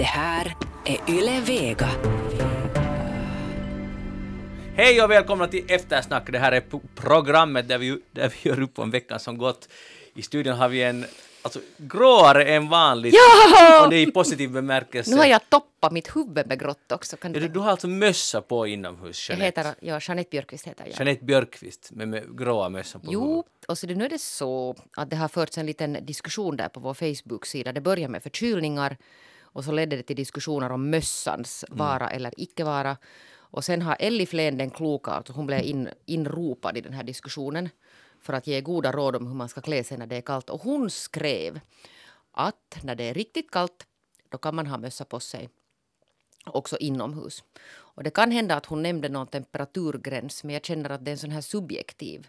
Det här är Yle Vega. Hej och välkomna till Eftersnack. Det här är pro- programmet där vi, där vi gör upp om veckan som gått. I studion har vi en alltså, gråare än vanligt. Ja! Och det är i positiv bemärkelse. Nu har jag toppat mitt huvud med grått också. Kan Ja, du... du, du har alltså mössa på inomhus, Jag Jeanette. heter, ja, Jeanette Björkqvist heter jag. Jeanette Björkqvist med, med gråa mössan på Jo, huvudet. och så det, nu är det så att det har förts en liten diskussion där på vår Facebook-sida. Det började med förkylningar och så ledde det till diskussioner om mössans Mm. vara eller icke vara. Och sen har Elli Flen den kloka, alltså hon blev in, inropad i den här diskussionen för att ge goda råd om hur man ska klä sig när det är kallt. Och hon skrev att när det är riktigt kallt då kan man ha mössa på sig också inomhus. Och det kan hända att hon nämnde någon temperaturgräns men jag känner att det är en sån här subjektiv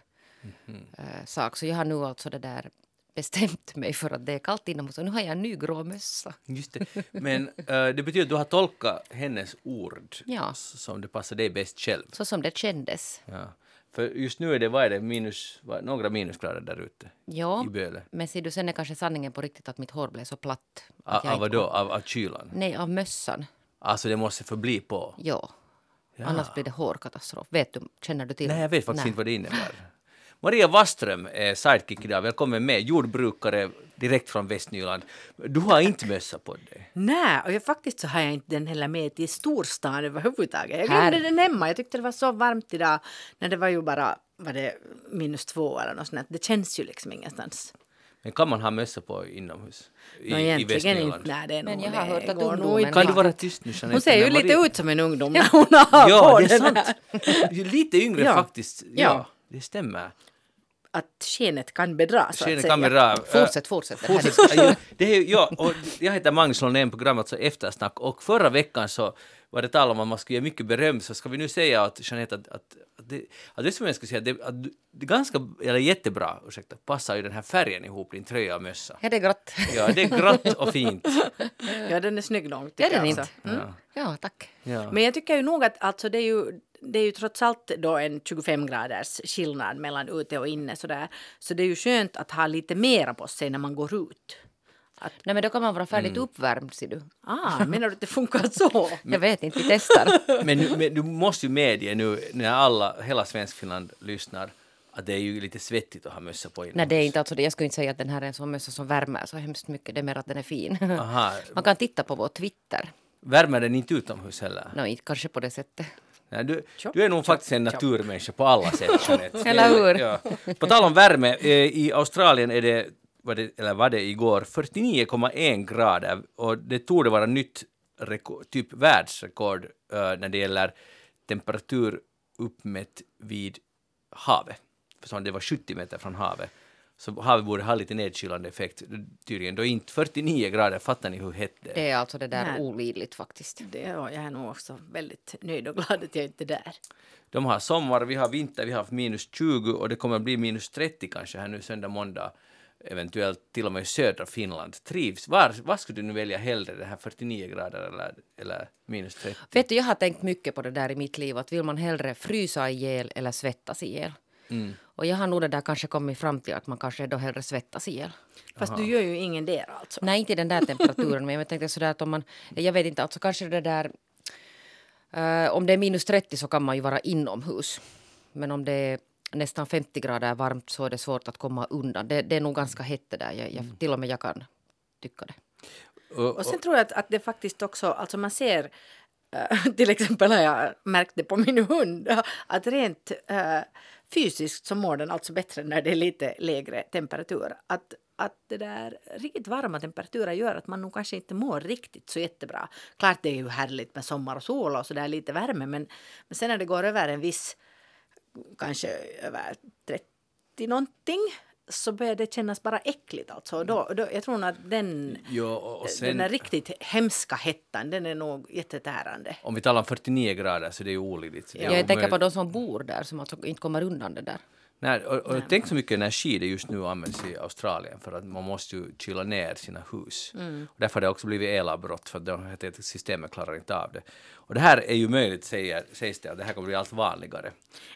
eh, sak. Så jag har nu alltså det där bestämt mig för att det är kallt inomhus och nu har jag en ny grå mössa. Just det. Men eh, det betyder att du har tolkat hennes ord Ja. som det passar dig bäst själv. Så som det kändes. Ja. För just nu är det, vad är det, minus, vad, några minusgrader där ute Ja, i Böle. men ser du, sen är kanske sanningen på riktigt att mitt hår blev så platt. Jag av vad då? Av, av kylan? Nej, av mössan. Alltså det måste förbli på? Ja. Ja. Annars blir det hårkatastrof. Vet du, känner du till? Nej, jag vet faktiskt Nej. inte vad det innebär. Maria Wasström är sidekick idag. Välkommen med. Jordbrukare direkt från Västnyland. Du har inte mössa på dig. Nej, och jag, faktiskt så har jag inte den heller med till storstan överhuvudtaget. Jag Här. glömde den hemma. Jag tyckte det var så varmt idag när det var ju bara var det minus två eller något sånt. Det känns ju liksom ingenstans. Men kan man ha mössa på inomhus? I, i egentligen inte. Västnyland? Nej, det är Men jag har hört att ungdomen- inte. Kan du vara tyst nu Jeanette? Hon ser ju När lite Maria- ut som en ungdom när hon har Ja, på det är sant. Lite yngre Ja. faktiskt. Ja, Ja. det stämmer. Att skenet kan bedra så Skenet kan bedra. Fortsätt, fortsätt. Fortsätt. Ja, det är, ja, och jag heter Magnus Lundén, programmet alltså Eftersnack och förra veckan så var det tal om att man skulle ge mycket beröm så ska vi nu säga att Jeanette att, att, att, det, att det som jag skulle säga det, att det är ganska, eller jättebra, ursäkta, passar ju den här färgen ihop din tröja och mössa. Ja, det är grått. Ja, det är grått och fint. Ja, den är snygg nog. Det är tycker den jag inte. också. Ja. Ja, tack. Ja. Men jag tycker ju nog att alltså det är ju det är ju trots allt då en 25 graders skillnad mellan ute och inne sådär. Så det är ju skönt att ha lite mera på sig när man går ut. Nej, men då kan man vara färdigt Mm. uppvärmd, ser du. Ah, menar du att det funkar så? Jag vet inte, vi testar. Men, nu- men du måste ju medge nu när alla, hela Svenskfinland lyssnar att det är ju lite svettigt att ha mössa på inomhus. Nej, det är inte alltså det. Jag skulle inte säga att den här är en sån mössa som värmer så hemskt mycket. Det är mer att den är fin. Aha. Man kan titta på vår Twitter. Värmer den inte utomhus heller? Nå, inte kanske på det sättet. Nej, du, du är nog faktiskt en naturmänniska på alla sätt. Eller hur? Ja. På tal om värme, eh, i Australien är det, var det, eller var det igår, 49,1 grader och det torde vara nytt rekord, typ världsrekord eh, när det gäller temperatur uppmätt vid havet. För det var 70 meter från havet. Så havet borde ha lite nedkylande effekt. Tydligen då inte 49 grader, fattar ni hur hett det är? Det är alltså det där Nej. olidligt faktiskt. Det, ja, jag är nog också väldigt nöjd och glad att jag inte är där. De har sommar, vi har vinter, vi har haft minus 20 och det kommer att bli minus 30 kanske här nu söndag, måndag, eventuellt till och med i södra Finland. Trivs? Var, vad skulle du nu välja hellre, det här 49 grader eller, eller minus 30? Vet du, jag har tänkt mycket på det där i mitt liv. Att vill man hellre frysa ihjäl eller svettas ihjäl? Mm. Och jag har nog det där kanske kommit fram till att man kanske då hellre svettas ihjäl. Fast du gör ju ingen där alltså. Nej, inte i den där temperaturen, men jag tänkte sådär att om man... Jag vet inte, alltså kanske det där... eh, om det är minus 30 så kan man ju vara inomhus. Men om det är nästan 50 grader varmt så är det svårt att komma undan. Det, det är nog ganska hett det där. Jag, jag, till och med jag kan tycka det. Och, Och sen tror jag att, att det faktiskt också, alltså man ser eh, till exempel har jag märkt det på min hund, att rent eh, fysiskt så mår den alltså bättre när det är lite lägre temperatur. Att, att det där riktigt varma temperaturer gör att man nog kanske inte mår riktigt så jättebra. Klart det är ju härligt med sommar och sol och så där lite värme men, men sen när det går över en viss, kanske över 30 någonting så börjar det kännas bara äckligt alltså. Då, då, jag tror att den, Jo, och sen- den där riktigt hemska hettan, den är nog jättetärande. om vi talar om 49 grader så det är ju olidligt. Det är jag tänker på de som bor där som alltså inte kommer undan det där. Nej, och, och tänk så mycket energi det just nu används i Australien för att man måste ju kyla ner sina hus. Och därför har det också blivit elavbrott för att de heter att systemet klarar inte av det. Och det här är ju möjligt säger, sägs det att det här kommer bli allt vanligare.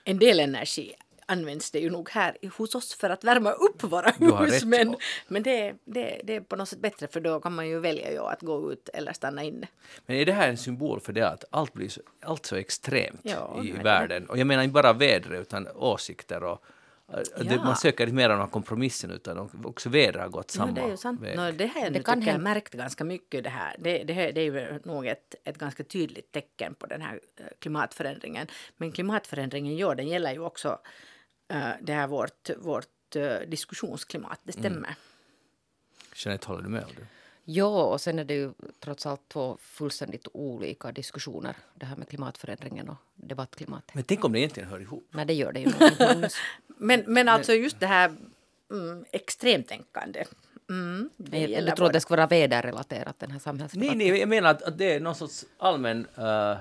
En del energi används det ju nog här i- hos oss för att värma upp våra hus. rätt. Men, men det, det, det är på något sätt bättre för då kan man ju välja ju att gå ut eller stanna inne. Men är det här en symbol för det att allt blir så, allt så extremt Ja, i världen? Och jag menar inte bara vädret utan åsikter och äh, det, Ja. man söker inte mer av kompromissen utan också vädret har gått samma Ja, det är ju sant. väg. No, det jag Det kan jag märkt ganska mycket det här. Det, det, här- det är ju nog ett, ett ganska tydligt tecken på den här eh, klimatförändringen. Men klimatförändringen, ja, den gäller ju också det här vårt, vårt eh, diskussionsklimat. Det stämmer. Mm. Jeanette, håller du med om det? Ja, och sen är det ju trots allt två fullständigt olika diskussioner. Det här med klimatförändringen och debattklimatet. Men tänk om det egentligen hör ihop? Nej, det gör det ju inte. Men, men alltså just det här mm, extremtänkande. Mm, det Jag, jag tror att det ska vara väderrelaterat, den här samhällsdebatten. Nej, nej, jag menar att, att det är någon sorts allmän äh,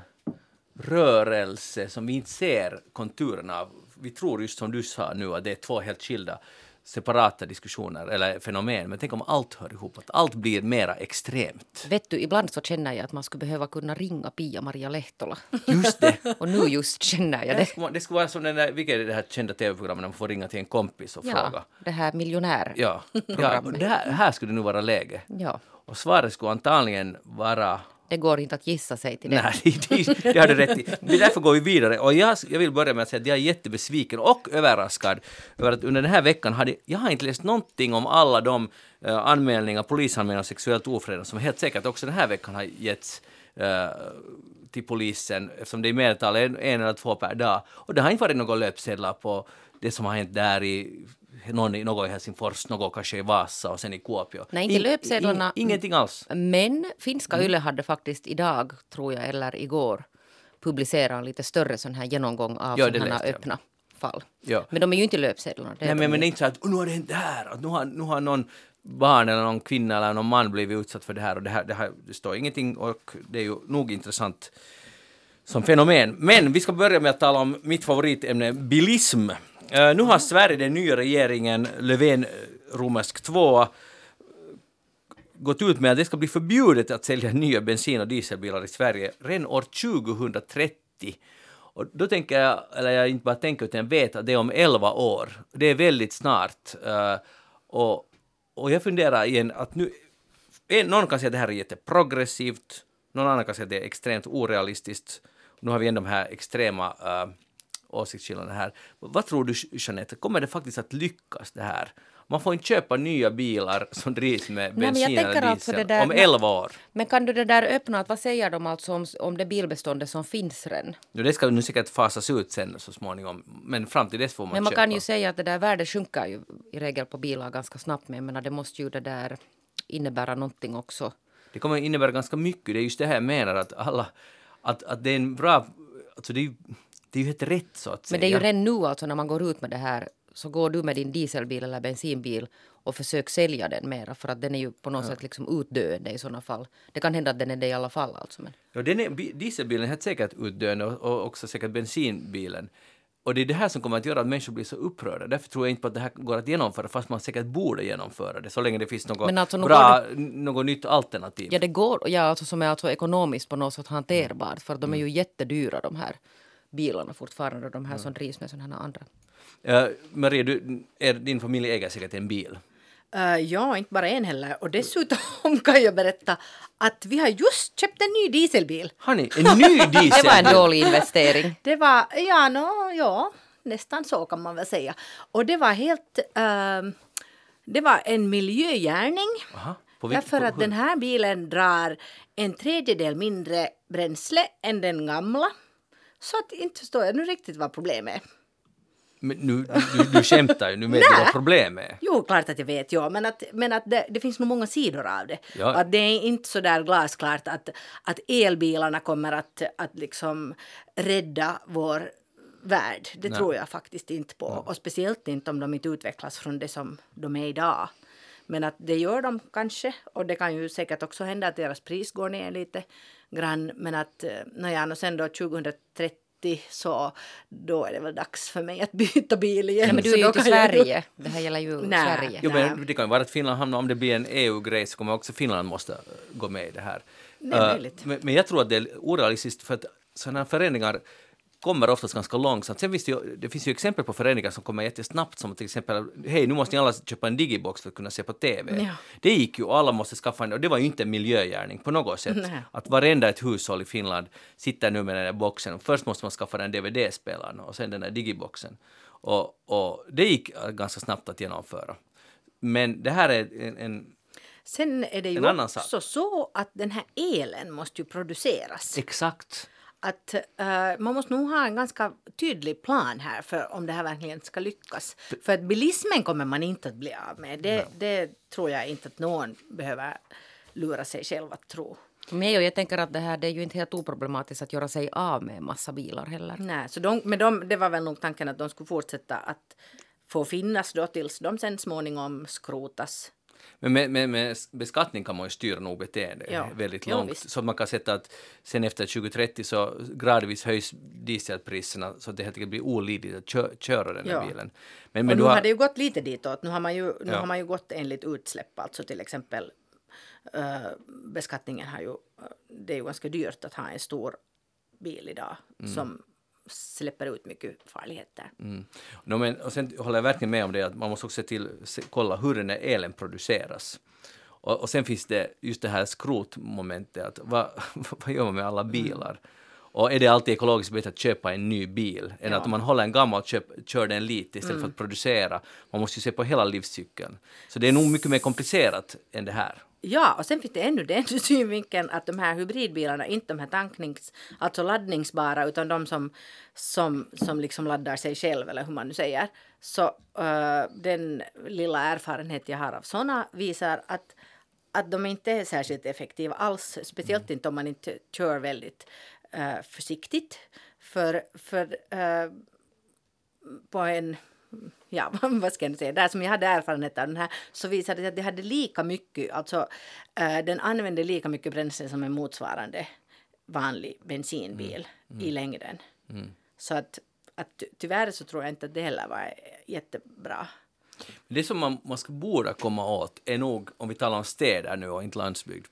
rörelse som vi inte ser konturerna av. Vi tror just som du sa nu att det är två helt skilda separata diskussioner eller fenomen. Men tänk om allt hör ihop, att allt blir mera extremt. Vet du, ibland så känner jag att man skulle behöva kunna ringa Pia-Maria Lehtola. Just det! Och nu just känner jag Det det. skulle, det skulle vara som den där, vilket är det här kända tv-programmet när man får ringa till en kompis och fråga. Ja, det här miljonär. Ja, ja det här, här skulle det nu vara läge. Ja, Och svaret skulle antagligen vara det går inte att gissa sig till det. Nej, det, det har du rätt i. Det därför går vi vidare. Och jag, jag vill börja med att säga att jag är jättebesviken och överraskad över att under den här veckan hade jag har inte läst någonting om alla de uh, anmälningar, polisanmälningar om sexuellt ofredande som helt säkert också den här veckan har getts uh, till polisen eftersom det är i medeltal en, en eller två per dag. Och det har inte varit några löpsedlar på det som har hänt där i någon, något i Helsingfors, något kanske i Vasa och sen i Kuopio. Nej, inte In- löpsedlarna. in- ingenting alls. Men finska Mm. Yle hade faktiskt idag, tror jag, eller igår publicerat en lite större sån här genomgång av Ja, sådana öppna fall. Ja. Men de är ju inte löpsedlarna. Nej, de men, men det är inte så att "Åh, nu har det hänt det här, att nu har, nu har någon barn eller någon kvinna eller någon man blivit utsatt för det här och det här, det, här, det står ingenting och det är ju nog intressant som fenomen. Men vi ska börja med att tala om mitt favoritämne, bilism. Eh, nu har Sverige, den nya regeringen, Löfven eh, romersk 2, gått ut med att det ska bli förbjudet att sälja nya bensin och dieselbilar i Sverige redan år 2030. Och då tänker jag, eller jag inte bara tänker utan jag vet att det är om 11 år. Det är väldigt snart. Eh, och, och jag funderar igen att nu, någon kan säga att det här är jätteprogressivt, någon annan kan säga att det är extremt orealistiskt. Nu har vi ändå de här extrema åsiktsskillnaderna här. Vad tror du, Jeanette, kommer det faktiskt att lyckas det här? Man får inte köpa nya bilar som drivs med bensin tänker eller alltså diesel där om med- 11 år. Men kan du det där öppna, att vad säger de alltså om, om det bilbeståndet som finns redan? Ja, det ska nu säkert fasas ut sen så småningom, men fram till dess får man Men man köpa. kan ju säga att det där värdet sjunker ju i regel på bilar ganska snabbt. Men jag menar, det måste ju det där innebära någonting också. Det kommer innebära ganska mycket. Det är just det här jag menar att alla, att, att det är en bra, alltså det är det är ju helt rätt så att säga. Men det är ju redan nu alltså när man går ut med det här så går du med din dieselbil eller bensinbil och försök sälja den mera för att den är ju på något sätt liksom utdöende i sådana fall. Det kan hända att den är det i alla fall alltså. Men. Ja, den är, bi- dieselbilen är helt säkert utdöende och, och också säkert bensinbilen. Och det är det här som kommer att göra att människor blir så upprörda. Därför tror jag inte på att det här går att genomföra, fast man säkert borde genomföra det, så länge det finns något alltså, bra, något nytt alternativ. Ja det går, ja alltså som är alltså ekonomiskt på något sätt hanterbart för de är ju jättedyra de här bilarna fortfarande, de här som drivs med sådana här andra. Uh, Maria, du, är, din familj äger säkert en bil. Eh, ja, inte bara en heller. Och dessutom kan jag berätta att vi har just köpt en ny dieselbil. Har ni en ny dieselbil? Det var en dålig investering. Det var, ja, no, ja, nästan så kan man väl säga. Och det var helt, ehm, det var en miljögärning. Aha, Därför att den här bilen drar en tredjedel mindre bränsle än den gamla. Så att inte förstår jag nu riktigt vad problemet är. Men nu, du, du skämtar ju, nu vet du vad problemet är. Jo, klart att jag vet, ja. Men att, men att det, det finns nog många sidor av det. Ja. Och att det är inte så där glasklart att, att elbilarna kommer att, att liksom rädda vår värld. Det Nej. tror jag faktiskt inte på. Och speciellt inte om de inte utvecklas från det som de är idag. Men att det gör de kanske. Och det kan ju säkert också hända att deras pris går ner lite grann. Men att, eh, nåja, och sen då 2030 så då är det väl dags för mig att byta bil igen. Ja, men du är ju inte i jag ju- Sverige. Det här gäller ju Nej. Sverige. Jo, men det kan ju vara att Finland hamnar, om det blir en EU-grej så kommer också Finland måste äh, gå med i det här. Det är möjligt. men, men jag tror att det är orealistiskt för att sådana här förändringar kommer oftast ganska långsamt. Sen finns det, ju, det finns ju exempel på föreningar som kommer jättesnabbt som till exempel hej nu måste ni alla köpa en digibox för att kunna se på TV. Ja. Det gick ju och alla måste skaffa en och det var ju inte en miljögärning på något sätt. Nej. Att varenda ett hushåll i Finland sitter nu med den där boxen. Först måste man skaffa den DVD-spelaren och sen den där digiboxen. Och, och det gick ganska snabbt att genomföra. Men det här är en, en Sen är det En ju också så att den här elen måste ju produceras. exakt Att eh, man måste nog ha en ganska tydlig plan här för om det här verkligen ska lyckas. För att bilismen kommer man inte att bli av med. Det, det tror jag inte att någon behöver lura sig själv att tro. Nej, och jag tänker att det här det är ju inte helt oproblematiskt att göra sig av med en massa bilar heller. Nej, så de, men de, det var väl nog tanken att de skulle fortsätta att få finnas då tills de sen småningom skrotas. Men med, med, med beskattning kan man ju styra nog beteende Ja. väldigt långt. visst. så man kan sätta att sen efter 2030 så gradvis höjs dieselpriserna så att det helt enkelt blir olidligt att kö, köra den här Ja. bilen. Men, och men nu du har har, det ju gått lite ditåt. Nu har man ju, nu Ja. har man ju gått enligt utsläpp. Alltså till exempel eh, beskattningen har ju... eh, det är ju ganska dyrt att ha en stor bil idag som släpper ut mycket farligheter. mm. no, men, och sen håller jag verkligen med om det att man måste också se till, se, kolla hur den här elen produceras. Och, och sen finns det just det här skrotmomentet, att vad, vad gör man med alla bilar? Och är det alltid ekologiskt bättre att köpa en ny bil än Ja. att man håller en gammal och köp, kör den lite istället för att producera? Man måste ju se på hela livscykeln. Så det är nog mycket mer komplicerat än det här. Ja, och sen finns det ännu den synvinkeln att de här hybridbilarna, inte de här tanknings, alltså laddningsbara, utan de som, som, som liksom laddar sig själv, eller hur man nu säger. Så uh, den lilla erfarenhet jag har av sådana visar att, att de inte är särskilt effektiva alls, speciellt inte om man inte kör väldigt uh, försiktigt. För, för uh, på en, ja vad ska jag säga, där som jag hade erfarenhet av den här så visade det sig att det hade lika mycket, alltså eh, den använde lika mycket bränsle som en motsvarande vanlig bensinbil i längden. Så att, att ty- tyvärr så tror jag inte att det heller var jättebra. Det som man, man ska borde komma åt är nog, om vi talar om städer nu och inte landsbygd,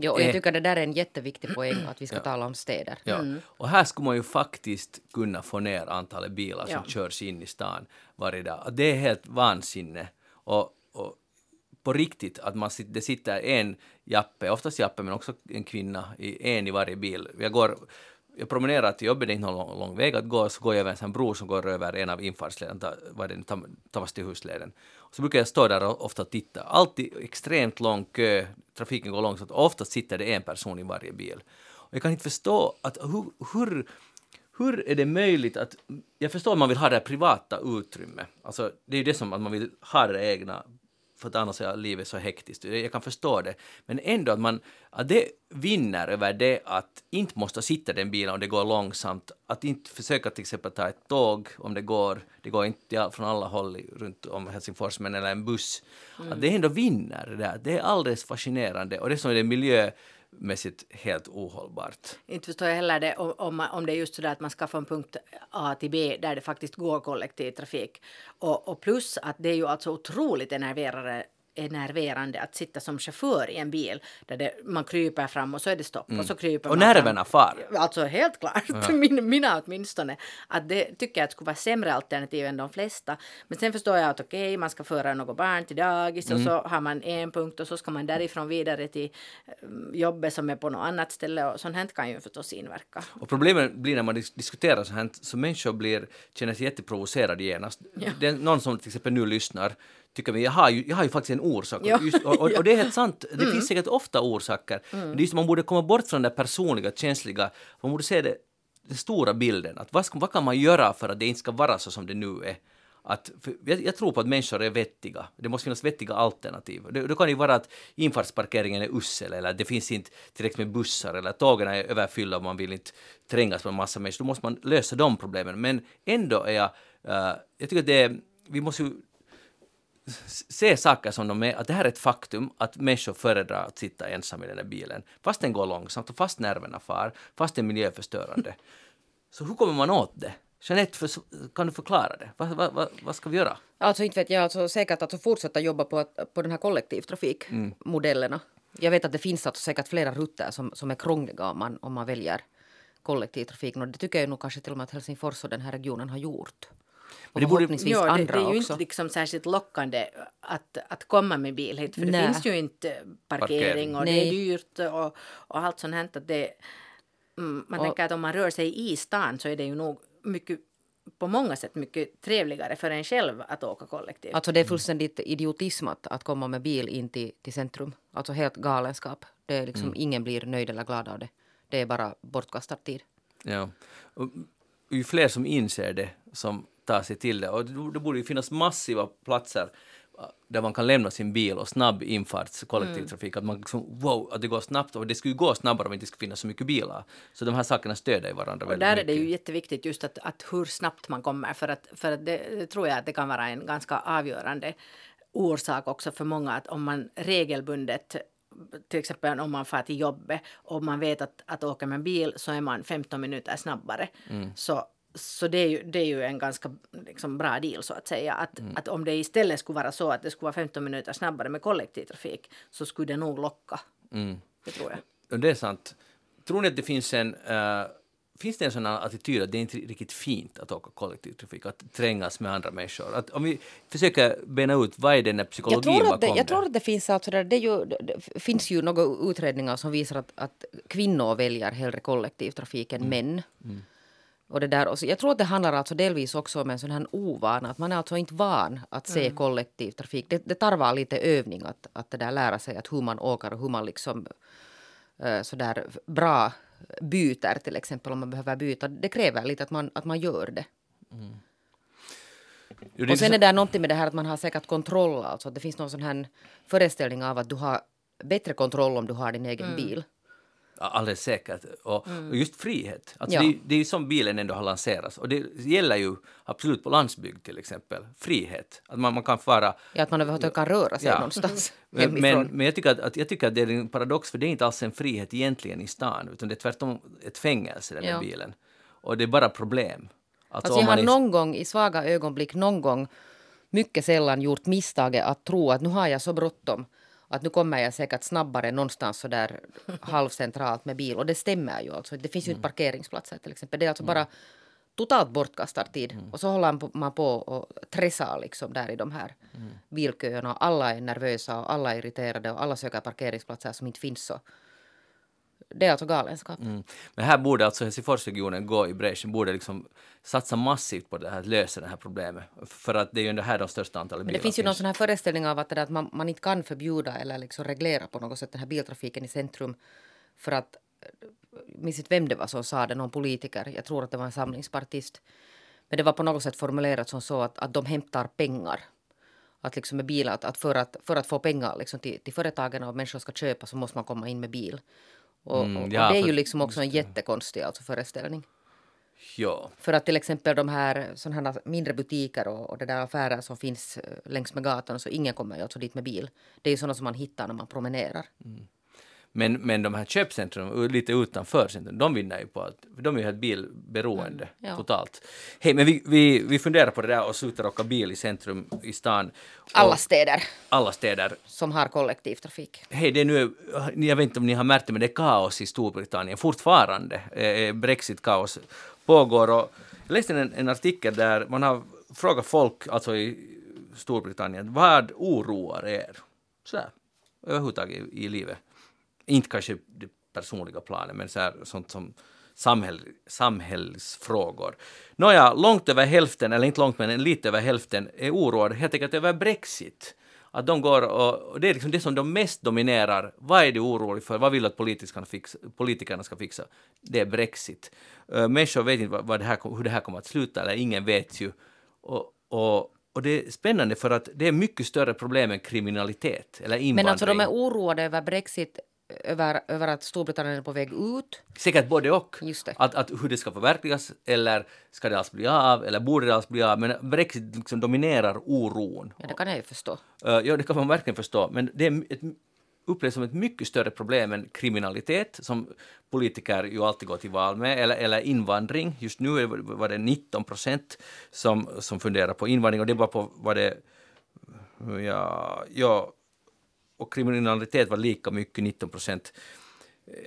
Jo, och jag Eh. tycker det där är en jätteviktig poäng att vi ska tala om städer. Ja. Och här skulle man ju faktiskt kunna få ner antalet bilar som Ja. körs in i stan varje dag. Och Det är helt vansinne. Och, och på riktigt att man det sitter en jappe, oftast jappe men också en kvinna, i, en i varje bil. Jag, går, jag promenerar till jobbet, det är inte någon lång, lång väg att gå, så går jag över en sån bro som går över en av infartsleden, vad är det, Tam- Tavastihusleden. Så brukar jag stå där och ofta titta. Alltid extremt lång kö, trafiken går långsamt, ofta sitter det en person i varje bil. Och jag kan inte förstå att hur, hur hur är det möjligt att... Jag förstår att man vill ha det här privata utrymmet. Alltså, det är ju det som att man vill ha det egna, för att annars är livet så hektiskt. Jag kan förstå det. Men ändå att man... Att det vinner över det att inte måste sitta i den bilen om det går långsamt. Att inte försöka till exempel ta ett tåg om det går. Det går inte ja, från alla håll runt om Helsingfors, men eller en buss. Att det ändå vinner det där. Det är alldeles fascinerande. Och det som är det mässigt helt ohållbart. Inte förstår jag heller det om, om, om det är just så där att man ska från punkt A till B där det faktiskt går kollektivtrafik. Och, och plus att det är ju alltså otroligt enerverande enerverande att sitta som chaufför i en bil där det, man kryper fram och så är det stopp och så kryper Och man fram. nerverna far. Alltså helt klart, Min, mina åtminstone. Att det tycker jag att skulle vara sämre alternativ än de flesta. Men sen förstår jag att okej, man ska föra något barn till dagis och så har man en punkt och så ska man därifrån vidare till eh, jobbet som är på något annat ställe och sånt här kan ju förstås inverka. Och problemet blir när man dis- diskuterar så här, så människor blir, känner sig jätteprovocerade genast. Det är någon som till exempel nu lyssnar tycker vi, jag har ju, jag har ju faktiskt en orsak. Ja. Just, och, och, och det är helt sant, det finns säkert ofta orsaker. Men Det är just, man borde komma bort från det personliga, känsliga, man borde se det, den stora bilden. Att vad, ska, vad kan man göra för att det inte ska vara så som det nu är? Att, jag, jag tror på att människor är vettiga. Det måste finnas vettiga alternativ. Det, det kan ju vara att infartsparkeringen är usel eller att det finns inte tillräckligt med bussar eller att tågen är överfyllda och man vill inte trängas med en massa människor. Då måste man lösa de problemen. Men ändå är jag... eh, jag tycker att det är, vi måste ju se saker som de är, att det här är ett faktum att människor föredrar att sitta ensam i den där bilen. Fast den går långsamt och fast nerverna far, fast den är miljöförstörande. Så hur kommer man åt det? Jeanette, kan du förklara det? Vad, vad, vad, vad ska vi göra? Alltså inte vet jag, alltså säkert att fortsätta jobba på, på den här kollektivtrafikmodellerna. Jag vet att det finns alltså säkert flera rutter som, som är krångliga om man, om man väljer kollektivtrafiken och det tycker jag nog kanske till och med att Helsingfors och den här regionen har gjort. Och det borde- förhoppningsvis Ja, det, andra det är ju också. inte liksom särskilt lockande att, att komma med bil hit för det Nej. finns ju inte parkering Parkering. och det Nej. är dyrt och, och allt sånt här. Att det, mm, man Och- tänker att om man rör sig i stan så är det ju nog mycket på många sätt mycket trevligare för en själv att åka kollektivt. Alltså det är fullständigt idiotism att, att komma med bil in till, till centrum. Alltså helt galenskap. Det är liksom, Ingen blir nöjd eller glad av det. Det är bara bortkastad tid. Ja. Och ju fler som inser det, som tar sig till det. Och det borde ju finnas massiva platser uh, där man kan lämna sin bil och snabb infarts kollektivtrafik. Att man liksom, wow, att det går snabbt. Och det skulle gå snabbare om det inte skulle finnas så mycket bilar. Så de här sakerna stöder varandra Och väldigt där är mycket. det ju jätteviktigt just att, att hur snabbt man kommer för att, för att det, det tror jag att det kan vara en ganska avgörande orsak också för många att om man regelbundet till exempel om man far till jobbet och man vet att, att åka med bil så är man 15 minuter snabbare. Så, så det, är ju, det är ju en ganska liksom, bra deal så att säga. Att, att om det istället skulle vara så att det skulle vara 15 minuter snabbare med kollektivtrafik så skulle det nog locka. Mm. Det tror jag. Och det är sant. Tror ni att det finns en, eh, finns det en sån här attityd att det är inte riktigt fint att åka kollektivtrafik, att trängas med andra människor? Att om vi försöker bena ut vad är den där Jag psykologin tror, att det, bakom jag tror att det finns alltså där, det, ju, det finns ju några utredningar som visar att, att kvinnor väljer hellre kollektivtrafik än män. Och det där, och jag tror att det handlar alltså delvis också om en sån här ovana, att man är alltså inte van att se kollektivtrafik. Det, det tarvar lite övning att, att det där lära sig att hur man åker och hur man liksom eh, sådär bra byter till exempel om man behöver byta. Det kräver lite att man, att man gör det. Jo, det Och sen är det någonting med det här att man har säkert kontroll. Alltså att det finns någon sån här föreställning av att du har bättre kontroll om du har din egen bil. Alldeles säkert. Och, och just frihet. Alltså Ja. det, det är ju som bilen ändå har lanserats. Och det gäller ju absolut på landsbygd till exempel. Frihet. Att man, man kan fara... Ja, att man överhuvudtaget kan röra sig Ja. någonstans Men, men, men jag, tycker att, att, jag tycker att det är en paradox, för det är inte alls en frihet egentligen i stan, utan det är tvärtom ett fängelse, den där Ja. bilen. Och det är bara problem. Alltså om jag har är- någon gång i svaga ögonblick någon gång mycket sällan gjort misstaget att tro att nu har jag så bråttom att nu kommer jag säkert snabbare någonstans så där halvcentralt med bil. Och det stämmer ju alltså. Det finns ju inte parkeringsplatser till exempel. Det är alltså bara totalt bortkastad tid. Och så håller man på- och tressar liksom där i de här bilköerna. Och alla är nervösa och alla är irriterade och alla söker parkeringsplatser som inte finns. Så. Det är alltså galenskap. Mm. Men här borde alltså Helsingforsregionen gå i bräschen, borde liksom satsa massivt på det här, att lösa det här problemet. För att det är ju ändå här de största antalet Men bilar det finns ju någon sån här föreställning av att, det att man, man inte kan förbjuda eller liksom reglera på något sätt den här biltrafiken i centrum. För att, eh, minns inte vem det var som sa det, någon politiker, jag tror att det var en samlingspartist. Men det var på något sätt formulerat som så att, att de hämtar pengar. Att liksom med bilar, att, att, för, att för att få pengar liksom till, till företagen och människor ska köpa så måste man komma in med bil. Och, Mm, och, ja, och det är ju liksom också en jättekonstig alltså föreställning. Ja. För att till exempel de här här mindre butiker och, och det där affärer som finns eh, längs med gatan så ingen kommer ju alltså dit med bil. Det är ju sådana som man hittar när man promenerar. Men, men de här köpcentren lite utanför centrum, de vinner ju på att de är ju helt bilberoende Mm, ja. totalt. Hej, men vi, vi, vi funderar på det där och slutar åka bil i centrum i stan. Alla städer alla städer. som har kollektivtrafik. Hej, det är nu, jag vet inte om ni har märkt det, men det är kaos i Storbritannien fortfarande. Eh, Brexit-kaos pågår. Och jag läste en, en artikel där man har frågat folk, alltså i Storbritannien, vad oroar er? Så här, överhuvudtaget i, i livet. Inte kanske det personliga planet, men så här, sånt som samhäll, samhällsfrågor. Nåja, långt över hälften, eller inte långt, men lite över hälften är oroade helt enkelt över Brexit. Att de går och, och det är liksom det som de mest dominerar. Vad är du orolig för? Vad vill du att politikerna, fixa, politikerna ska fixa? Det är Brexit. Uh, människor vet inte vad, det här, hur det här kommer att sluta, eller ingen vet ju. Och, och, och det är spännande för att det är mycket större problem än kriminalitet eller invandring. Men alltså de är oroade över Brexit, över, över att Storbritannien är på väg ut. Säkert både och. Att, att hur det ska förverkligas, eller ska det alls bli av, eller borde det alls bli av. Men Brexit liksom dominerar oron. Ja, det kan jag ju förstå. Uh, ja, det kan man verkligen förstå. Men det är ett, upplevs som ett mycket större problem än kriminalitet, som politiker ju alltid går till val med, eller, eller invandring. Just nu var det 19 procent som, som funderar på invandring, och det var på vad det... Ja, ja, och kriminalitet var lika mycket, 19 procent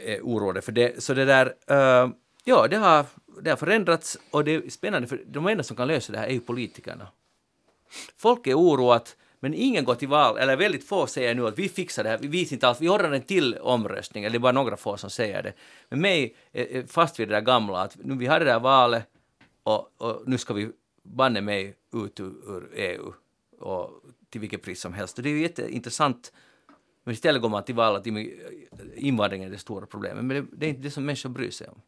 är oroade för det. Så det där... eh, Ja, det har, det har förändrats och det är spännande för de enda som kan lösa det här är ju politikerna. Folk är oroat, men ingen går till val, eller väldigt få säger nu att vi fixar det här, vi visar inte alls, vi ordnar en till omröstning, eller det är bara några få som säger det. Men mig är fast vid det där gamla, att nu vi har det där valet och, och nu ska vi banne mig ut ur, ur EU och till vilket pris som helst. Och det är ju jätteintressant men istället går man till val att invandringen är det stora problemet. Men det, det är inte det som människor bryr sig om.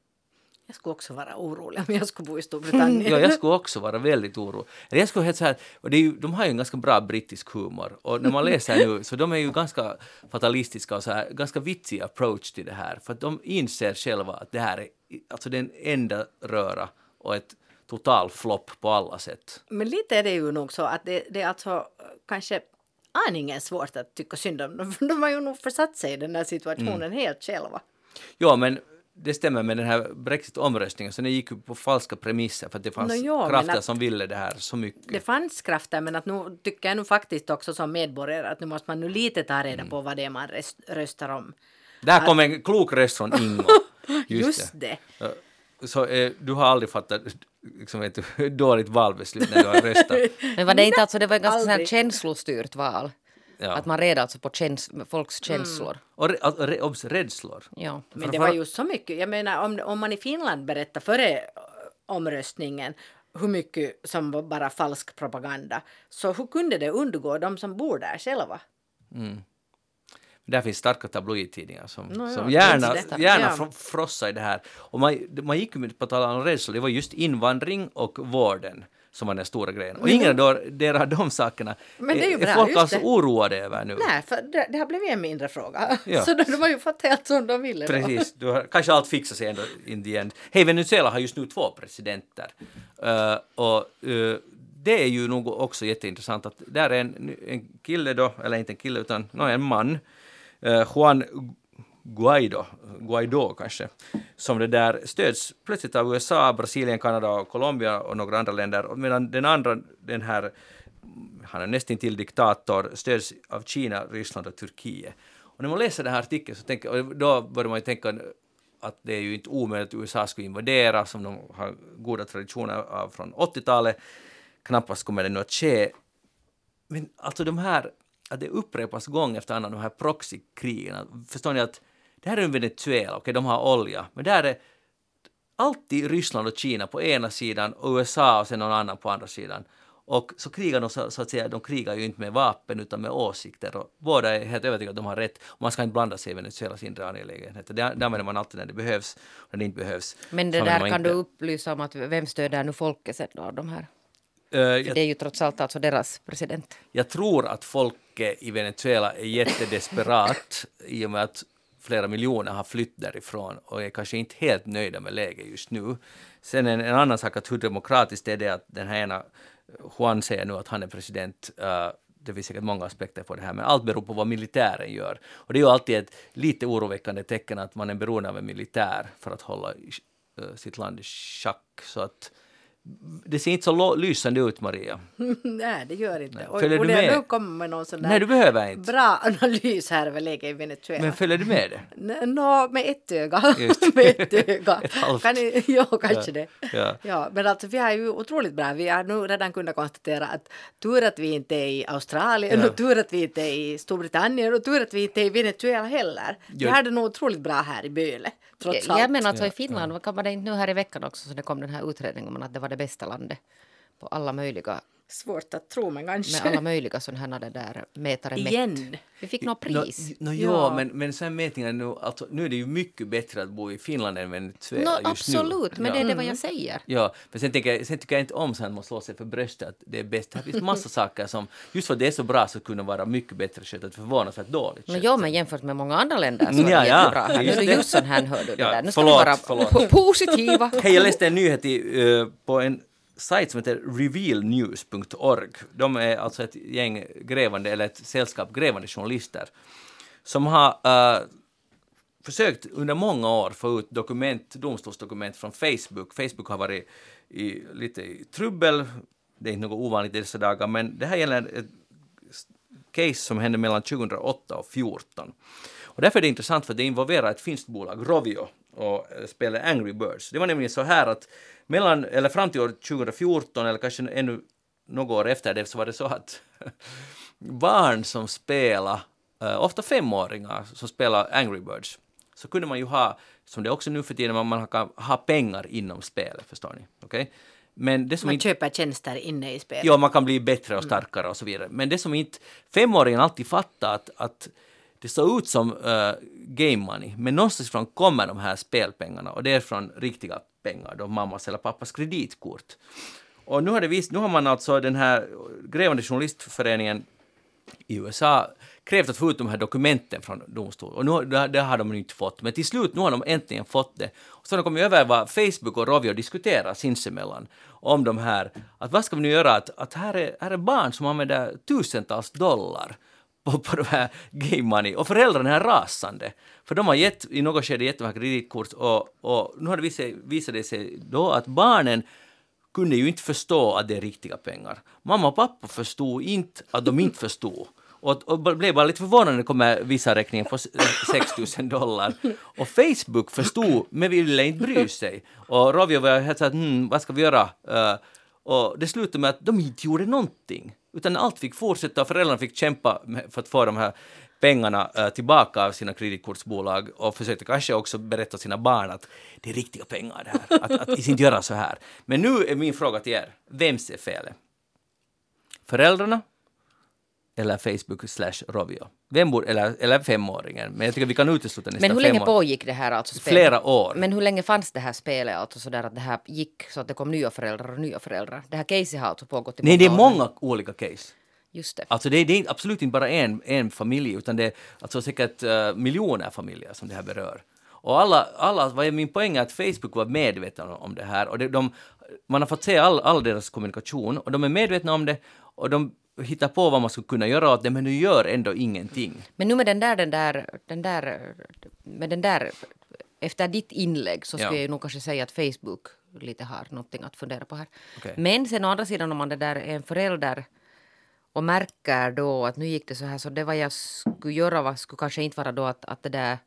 Jag skulle också vara orolig om jag skulle bo i Storbritannien. Ja, jag skulle också vara väldigt orolig. Jag skulle helt så här, och det är ju, de har ju en ganska bra brittisk humor och när man läser nu så de är ju ganska fatalistiska och så här, ganska vitsig approach till det här för att de inser själva att det här är alltså den enda röra och ett total flopp på alla sätt. Men lite är det ju nog så att det, det är alltså eh, kanske aningen svårt att tycka synd om dem. För de har ju nog försatt sig i den här situationen Mm. helt själva. Ja, men det stämmer med den här Brexit-omröstningen, så den gick ju på falska premisser för att det fanns ja, men krafter att- som ville det här så mycket. Det fanns krafter men att nu tycker jag nu faktiskt också som medborgare att nu måste man nu lite ta Mm. reda på vad det är man röst, röstar om. Där kom en klok röst från Ingo. Just, det. Ja, Så eh, du har aldrig fattat liksom, vet du, dåligt valbeslut när du har röstat? Men var det inte alltså, det var ett ganska så här aldrig. känslostyrt val. Ja. Att man red alltså på käns- folks känslor. Och re, alltså, re, obs, rädslor. Ja. Men det var ju så mycket. Jag menar om, om man i Finland berättar före eh, omröstningen hur mycket som var bara falsk propaganda. Så hur kunde det undgå de som bor där själva? Där finns starka tabloidtidningar som, Nå ja, som gärna, är gärna Ja. fro- frossar i det här. Och man, man gick ju på tal om rädsla, det var just invandring och vården som var den stora grejen. Och ingen av de, sakerna Men det är ju bra, folk just alltså oroade över nu. Nej, för det, det har blivit en mindre fråga. Ja. Så de, de har ju fått helt som de ville. då. Precis, du har, kanske allt fixar sig ändå in the end. Hej, Venezuela har just nu två presidenter. Eh, och eh, det är ju nog också jätteintressant att där är en, en kille då, eller inte en kille utan no, en man, Eh, Juan Guaido, Guaido kanske, som det där stöds plötsligt av USA, Brasilien, Kanada och Colombia och några andra länder, medan den andra, den här han är nästan till diktator, stöds av Kina, Ryssland och Turkiet. Och när man läser den här artikeln så tänker, då börjar man ju tänka att det är ju inte omöjligt att USA skulle invadera, som de har goda traditioner av från 80-talet. Knappast kommer det nu att ske. Men alltså de här, att det upprepas gång efter annan, de här proxykrigen. Förstår ni att det här är en Venezuela, okej, de har olja, men där är alltid Ryssland och Kina på ena sidan och USA och sen någon annan på andra sidan. Och så krigar de så, så att säga, de krigar ju inte med vapen utan med åsikter och båda är helt övertygade att de har rätt och man ska inte blanda sig i Venezuelas inre angelägenheter. Det, det använder man alltid när det behövs och när det inte behövs. Men det där kan inte. du upplysa om att vem stöder nu folket sen då de här? Eh, jag, Det är ju trots allt alltså deras president. jag tror att folket i Venezuela är jättedesperat i och med att flera miljoner har flytt därifrån och är kanske inte helt nöjda med läget just nu. Sen en, en annan sak att hur demokratiskt är det att den här ena Juan säger nu att han är president. eh, det finns säkert många aspekter på det här, men allt beror på vad militären gör. Och det är ju alltid ett lite oroväckande tecken att man är beroende av en militär för att hålla eh, sitt land i schack. Så att det ser inte så lysande ut, Maria. Nej, det gör inte. Och Följer du borde jag med? nu komma med någon sån där Nej, du behöver inte. bra analys här över läget i Venezuela? Men följer du med det? Nå, med ett öga. Just. med ett öga. Ett halvt. Kan ni, ja, kanske Ja. det. Ja. Ja, men alltså vi har ju otroligt bra. Vi har nu redan kunnat konstatera att tur att vi inte är i Australien Ja. och tur att vi inte är i Storbritannien och tur att vi inte är i Venezuela heller. Vi har det nog otroligt bra här i Böle, trots allt. Jag menar alltså Ja, i Finland, vad kan man det inte nu här i veckan också så det kom den här utredningen om att det var det bästa landet på alla möjliga, Svårt att tro, men kanske. med alla möjliga sådana här där mätare mätt. Igen. Vi fick något pris. Nå, nå, Ja. ja, men, men sen mätningar nu, alltså, nu är det ju mycket bättre att bo i Finland än Venezuela Nå, just nu. absolut, men ja. det är det Mm. vad jag säger. Ja, men sen, tänker jag, sen tycker jag inte om sen man slår sig för bröstet att det är bäst. Det finns massa saker som, just för att det är så bra, så kunde vara mycket bättre skött, att förvånansvärt dåligt skött. ja, men jämfört med många andra länder så Mm, är ja, det ja. jättebra. Här. Nu Just är det. det just sån här hör du det där. Nu ska förlåt, vi vara förlåt. po- positiva. Hej, jag läste en nyhet i, eh, på en sajt som heter revealnews.org. De är alltså ett gäng grävande, eller ett sällskap grävande journalister som har uh, försökt under många år få ut dokument, domstolsdokument från Facebook. Facebook har varit i, lite i trubbel, det är inte något ovanligt i dessa dagar, men det här gäller ett case som hände mellan 2008 och 2014. Och därför är det intressant för det involverar ett finskt bolag, Rovio, och eh, spelet Angry Birds. Det var nämligen så här att mellan, eller fram till år 2014 eller kanske ännu några år efter det så var det så att barn som spelar, eh, ofta femåringar som spelar Angry Birds, så kunde man ju ha, som det är också nu för tiden, man kan ha pengar inom spelet, förstår ni? Okej? Men det som Man inte köper tjänster inne i spelet. Ja, man kan bli bättre och starkare och så vidare. Men det som inte femåringen alltid fattar att, att det såg ut som uh, game money, men någonstans ifrån kommer de här spelpengarna och det är från riktiga pengar, då mammas eller pappas kreditkort. Och nu har, det visst, nu har man alltså den här grävande journalistföreningen i USA krävt att få ut de här dokumenten från domstolen. Och nu, det, det har de inte fått. Men till slut, nu har de äntligen fått det. Och så har de kommit över vad Facebook och Rovio diskuterar sinsemellan om de här, att vad ska vi nu göra, att, att här, är, här är barn som använder tusentals dollar på, på de här game money och föräldrarna är rasande. För de har gett, i något skede gett kreditkort och, och nu har det visat, visat det sig då att barnen kunde ju inte förstå att det är riktiga pengar. Mamma och pappa förstod inte att de inte förstod. Och, och blev bara lite förvånade när det kom vissa räkningar på 6 000 eh, dollar. Och Facebook förstod, men ville inte bry sig. Och Rovio var helt så att, hmm, vad ska vi göra? Uh, och det slutade med att de inte gjorde någonting. Utan allt fick fortsätta och föräldrarna fick kämpa för att få de här pengarna eh, tillbaka av sina kreditkortsbolag och försökte kanske också berätta sina barn att det är riktiga pengar det här, att, att, att inte göra så här. Men nu är min fråga till er, vems är felet? Föräldrarna eller Facebook slash Rovio? Vem borde, eller, eller femåringen? Men jag tycker vi kan utesluta nästan Men hur länge pågick det här alltså? Spelet? Flera år. Men hur länge fanns det här spelet alltså sådär att det här gick så att det kom nya föräldrar och nya föräldrar? Det här caset har alltså pågått i Nej, det är år. många olika case. Just det. Alltså det är, det är absolut inte bara en, en familj, utan det är alltså säkert uh, miljoner familjer som det här berör. Och alla, alla, vad är min poäng är att Facebook var medvetna om det här och det, de, man har fått se all, all deras kommunikation och de är medvetna om det och de hittar på vad man skulle kunna göra åt det men de gör ändå ingenting. Men nu med den där, den där, den där, med den där, efter ditt inlägg så skulle Ja. jag nog kanske säga att Facebook lite har någonting att fundera på här. Okej. Men sen å andra sidan om man det där är en förälder och märker då att nu gick det så här så det vad jag skulle göra var, skulle kanske inte vara då att, att det där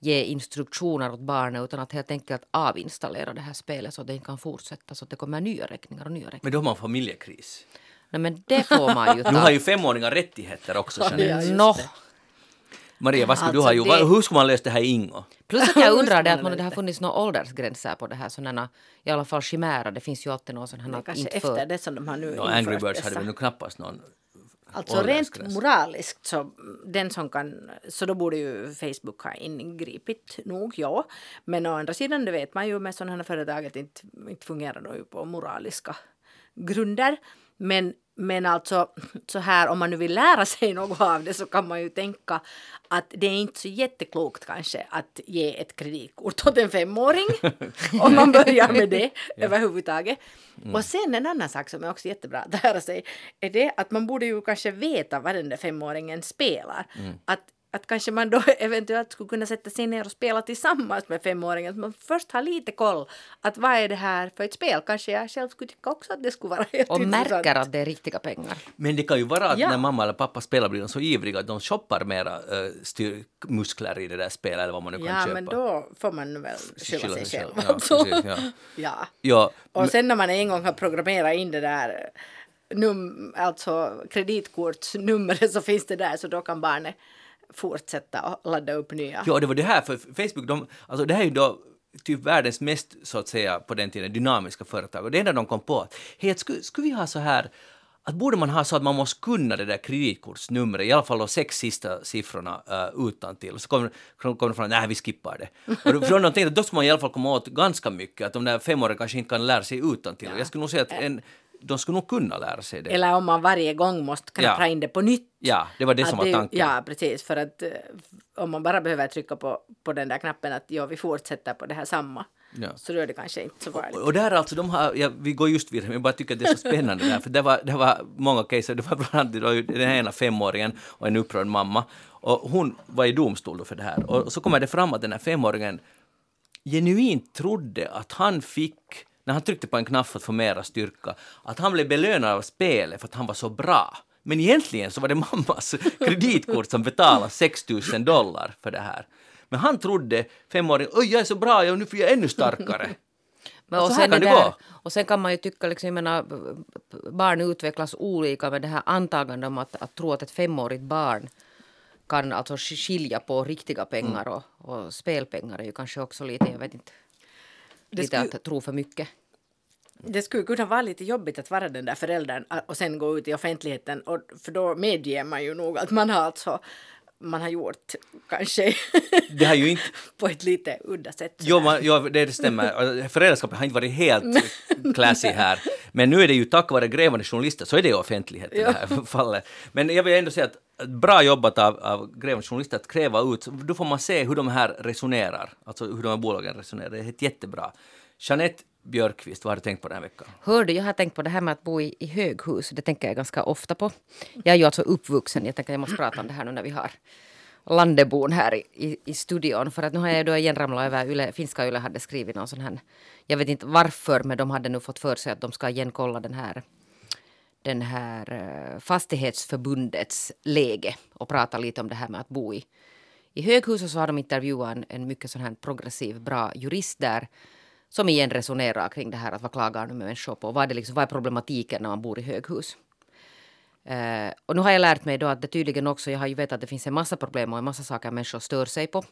ge instruktioner åt barnet utan att helt enkelt avinstallera det här spelet så att det inte kan fortsätta så att det kommer nya räkningar och nya räkningar. Men då har man familjekris. Nej, men det får man ju ta. Nu har ju femåringar rättigheter också, Jeanette. Ja, det. Maria, vad skulle du Alltså, ha gjort? det- Hur skulle man lösa det här Ingo? Plus att jag undrar ska det att man det har funnits några åldersgränser på det här sådana i alla fall chimärer. Det finns ju alltid någon sån här att kanske inte efter för. det som de har nu No, Angry Birds hade väl nu knappast någon Alltså rent moraliskt så, den som kan, så då borde ju Facebook ha ingripit nog, ja. Men å andra sidan, det vet man ju med sådana här företag att inte, inte fungerar de ju på moraliska grunder. Men, men alltså så här om man nu vill lära sig något av det så kan man ju tänka att det är inte så jätteklokt kanske att ge ett kreditkort åt en femåring om man börjar med det överhuvudtaget. Och sen en annan sak som är också jättebra att lära sig är det att man borde ju kanske veta vad den där femåringen spelar. Att att kanske man då eventuellt skulle kunna sätta sig ner och spela tillsammans med femåringen. Att man först har lite koll. Att vad är det här för ett spel? Kanske jag själv skulle tycka också att det skulle vara helt Och intressant. märker att det är riktiga pengar. Men det kan ju vara att Ja. när mamma eller pappa spelar blir de så ivriga att de shoppar mera uh, styrmuskler i det där spelet eller vad man nu kan Ja, köpa. men då får man väl skylla sig själv. själv. Ja, alltså. precis, ja. ja. Ja, Och sen när man en gång har programmerat in det där num, alltså kreditkortsnumret så finns det där så då kan barnet fortsätta ladda upp nya. Ja, det var det här, för Facebook, de, alltså det här är ju då typ världens mest, så att säga, på den tiden dynamiska företag. Och det enda de kom på att, hej, skulle, skulle vi ha så här, att borde man ha så att man måste kunna det där kreditkortsnumret, i alla fall de sex sista siffrorna uh, utan till. Och så kommer kom, kom de fram, nej vi skippar det. Och för de tänkte att då skulle man i alla fall komma åt ganska mycket, att de där femåringarna kanske inte kan lära sig utan till. Jag skulle nog säga att en, de skulle nog kunna lära sig det. Eller om man varje gång måste knappra Ja. in det på nytt. Ja, det var det Att som var tanken. Ja, precis. För att eh, om man bara behöver trycka på, på den där knappen att ja, vi fortsätter på det här samma. Ja. Så då är det kanske inte så farligt. Och där alltså, de har, ja, vi går just vidare, men jag bara tycker att det är så spännande där, för det var, det var många caser, det var bland annat det var ju den ena femåringen och en upprörd mamma, och hon var i domstol för det här, och så kommer det fram att den här femåringen genuint trodde att han fick när han tryckte på en knapp för att få mera styrka, att han blev belönad av spelet för att han var så bra. Men egentligen så var det mammas kreditkort som betalade 6 000 dollar för det här. Men han trodde, femåringen, oj jag är så bra, jag, nu får jag ännu starkare. Men, Och sen kan det där, och sen kan man ju tycka, liksom, jag menar, barn utvecklas olika med det här antagandet om att, att tro att ett femårigt barn kan alltså sk- skilja på riktiga pengar Mm. och, och spelpengar är ju kanske också lite, jag vet inte, Det lite skulle- att tro för mycket. Det skulle kunna vara lite jobbigt att vara den där föräldern och sen gå ut i offentligheten och för då medger man ju nog att man har alltså man har gjort kanske Det har ju inte på ett lite udda sätt. Jo, man, jo, det stämmer. Föräldraskapet har inte varit helt classy här. Men nu är det ju tack vare grävande journalister så är det ju offentlighet i det här fallet. Men jag vill ändå säga att bra jobbat av, av grävande journalister att kräva ut, då får man se hur de här resonerar, alltså hur de här bolagen resonerar. Det är helt jättebra. Jeanette Björkqvist, vad har du tänkt på den här veckan? Hörde, jag har tänkt på det här med att bo i, i höghus. Det tänker jag ganska ofta på. Jag är ju alltså uppvuxen. Jag tänker jag måste prata om det här nu när vi har Landebon här i, i, i studion. För att nu har jag då igen ramlat över Yle, finska Yle hade skrivit någon sån här. Jag vet inte varför, men de hade nu fått för sig att de ska igen kolla den här den här eh, fastighetsförbundets läge och prata lite om det här med att bo i, i höghus och så har de intervjuat en, en mycket sån här progressiv, bra jurist där som igen resonerar kring det här att vad klagar nu människor på? Vad är, det liksom, vad är problematiken när man bor i höghus? Eh, och nu har jag lärt mig då att det tydligen också, jag har ju vetat att det finns en massa problem och en massa saker människor stör sig på.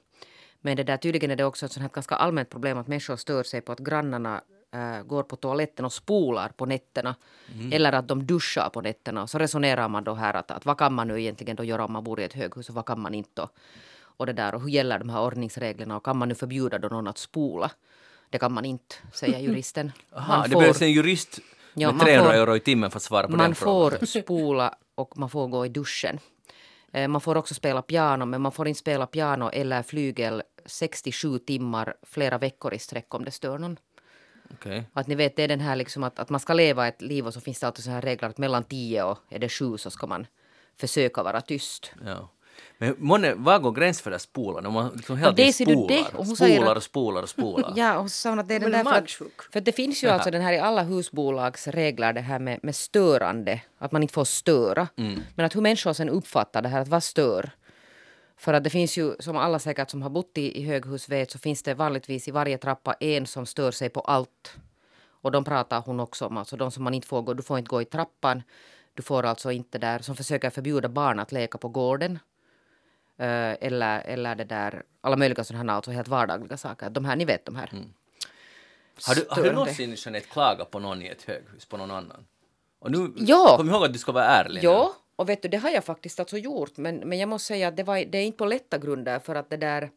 Men det där tydligen är det också ett sånt här ganska allmänt problem att människor stör sig på att grannarna eh, går på toaletten och spolar på nätterna. Eller att de duschar på nätterna. Och så resonerar man då här att, att vad kan man nu egentligen då göra om man bor i ett höghus och vad kan man inte. Och, och det där och hur gäller de här ordningsreglerna och kan man nu förbjuda då någon att spola? Det kan man inte, säger juristen. Aha, Man det behövs en jurist Ja, med man 300 får- euro i timmen för att svara på den man frågan. får spola och man får gå i duschen. Eh, Man får också spela piano, men man får inte spela piano eller flygel 67 timmar flera veckor i sträck om det stör någon. Okej. Att ni vet, det är den här liksom att, att man ska leva ett liv och så finns det alltid så här regler att mellan 10 och är det 7 så ska man försöka vara tyst. Ja. Men månne, var går gränsen för det där spolan? Om man liksom hela det tiden spolar, och spolar att- och spolar och spolar. Ja, och så sa hon att det är den där för att, för att det finns ju alltså den här i alla husbolags regler det här med, med störande, att man inte får störa. Men att hur människor sen uppfattar det här, att vad stör? För att det finns ju, som alla säkert som har bott i, i höghus vet, så finns det vanligtvis i varje trappa en som stör sig på allt. Och de pratar hon också om, alltså de som man inte får gå, du får inte gå i trappan, du får alltså inte där, som försöker förbjuda barn att leka på gården. Eh, eller, eller det där, alla möjliga sådana här alltså helt vardagliga saker. De här, ni vet de här. Har du, har du någonsin Jeanette klagat på någon i ett höghus, på någon annan? Och nu, Ja. kom ihåg att du ska vara ärlig. nu. Ja, och vet du, det har jag faktiskt alltså gjort. Men, men jag måste säga att det, var, det är inte på lätta grunder för att det där...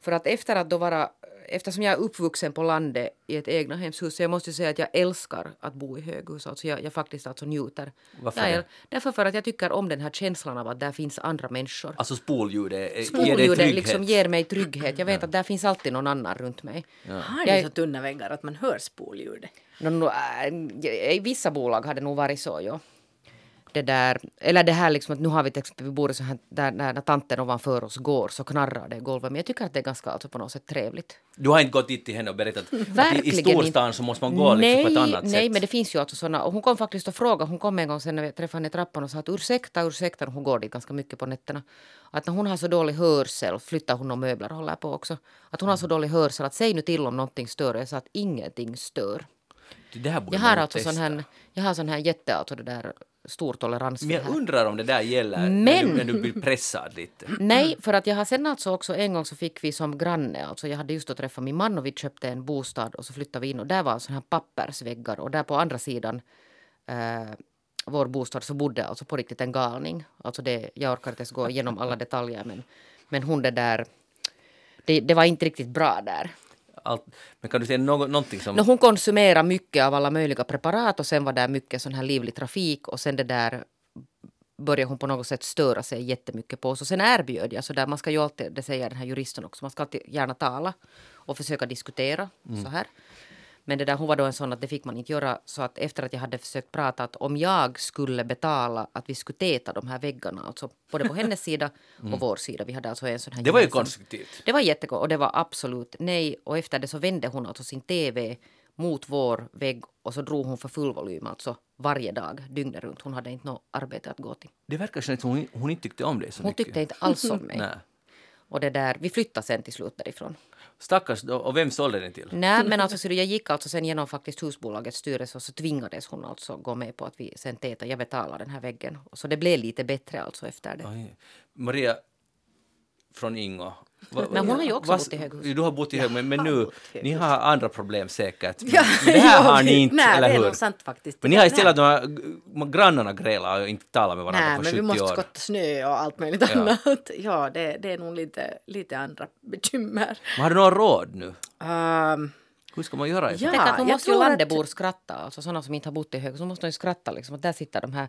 För att efter att då vara... Eftersom jag är uppvuxen på landet i ett egna hemshus så jag måste säga att jag älskar att bo i höghus. Alltså jag, jag faktiskt alltså njuter. Varför jag? Därför för att jag tycker om den här känslan av att där finns andra människor. Alltså spolljudet är- ger dig trygghet. liksom ger mig trygghet. Jag vet att där finns alltid någon annan runt mig. Har Jag- ni så tunna väggar att man hör spolljudet? No, no, äh, I vissa bolag har det nog varit så, ja. Det där, eller det här liksom att nu har vi till exempel, vi bor i så här, där när, när tanten ovanför oss går så knarrar det i golvet. Men jag tycker att det är ganska alltså på något sätt trevligt. Du har inte gått dit till henne och berättat att i, i storstan så måste man gå liksom på ett annat nej, sätt. men det finns ju alltså sådana. Och hon kom faktiskt och frågade, hon kom en gång sen när vi träffade henne i trappan och sa att ursäkta, ursäkta, hon går dit ganska mycket på nätterna. Att när hon har så dålig hörsel, flyttar hon och möbler och håller på också. Att hon har så dålig hörsel att säg nu till om någonting stör. Och Jag sa att ingenting stör. Det här borde Jag man har nog alltså sån testa. här, jag har sån här jätte, alltså det där stor tolerans Men jag undrar om det där gäller när, Men- du, när du blir pressad lite. Nej, för att jag har sen alltså också en gång så fick vi som granne, alltså jag hade just då träffat min man och vi köpte en bostad och så flyttade vi in och där var såna här pappersväggar och där på andra sidan eh, vår bostad så bodde alltså på riktigt en galning. Alltså det, jag orkar inte ens gå igenom alla detaljer men, men hon det där, det, det var inte riktigt bra där. Allt, men kan du säga något, någonting som... No, hon konsumerade mycket av alla möjliga preparat och sen var det mycket sån här livlig trafik och sen det där började hon på något sätt störa sig jättemycket på oss. Och sen erbjöd jag, så där man ska ju alltid, det säger den här juristen också, man ska alltid gärna tala och försöka diskutera så här. Men det där, hon var då en sån att det fick man inte göra. Så att efter att jag hade försökt prata att om jag skulle betala att vi skulle täta de här väggarna, alltså både på hennes sida och vår sida. Vi hade alltså en sån här det var ju konstruktivt. det var jättegott och det var absolut nej. Och efter det så vände hon alltså sin TV mot vår vägg och så drog hon för full volym alltså varje dag, dygnet runt. Hon hade inte något arbete att gå till. Det verkar som att hon, hon inte tyckte om det så Hon mycket. tyckte inte alls om mig. Och det där, vi flyttade sen till slut därifrån. Stackars, och vem sålde den till? Nej, men alltså, så jag gick alltså sen genom faktiskt husbolagets styrelse och så tvingades hon alltså gå med på att vi sen tätade, jag betalar den här väggen. Så det blev lite bättre alltså efter det. Oj. Maria från Ingo. Va- Men hon har ju också vad- bott i höghus. Du har bott i höghus, men, men nu, ni har andra problem säkert. Men, Ja, men det här har ni inte, nej, eller det är hur? nog sant faktiskt. Men ni har Nej. istället de här grannarna grälar och inte talar med varandra Nej, på men 70 vi måste år. skotta snö och allt möjligt Ja. annat. Ja, det, det är nog lite, lite andra bekymmer. Men har du några råd nu? Ehm, Hur ska man göra? i så Ja. Tänk att nu jag måste ju tror att- landebor skratta, alltså sådana som inte har bott i höghus, så måste de ju skratta liksom. Att där sitter de här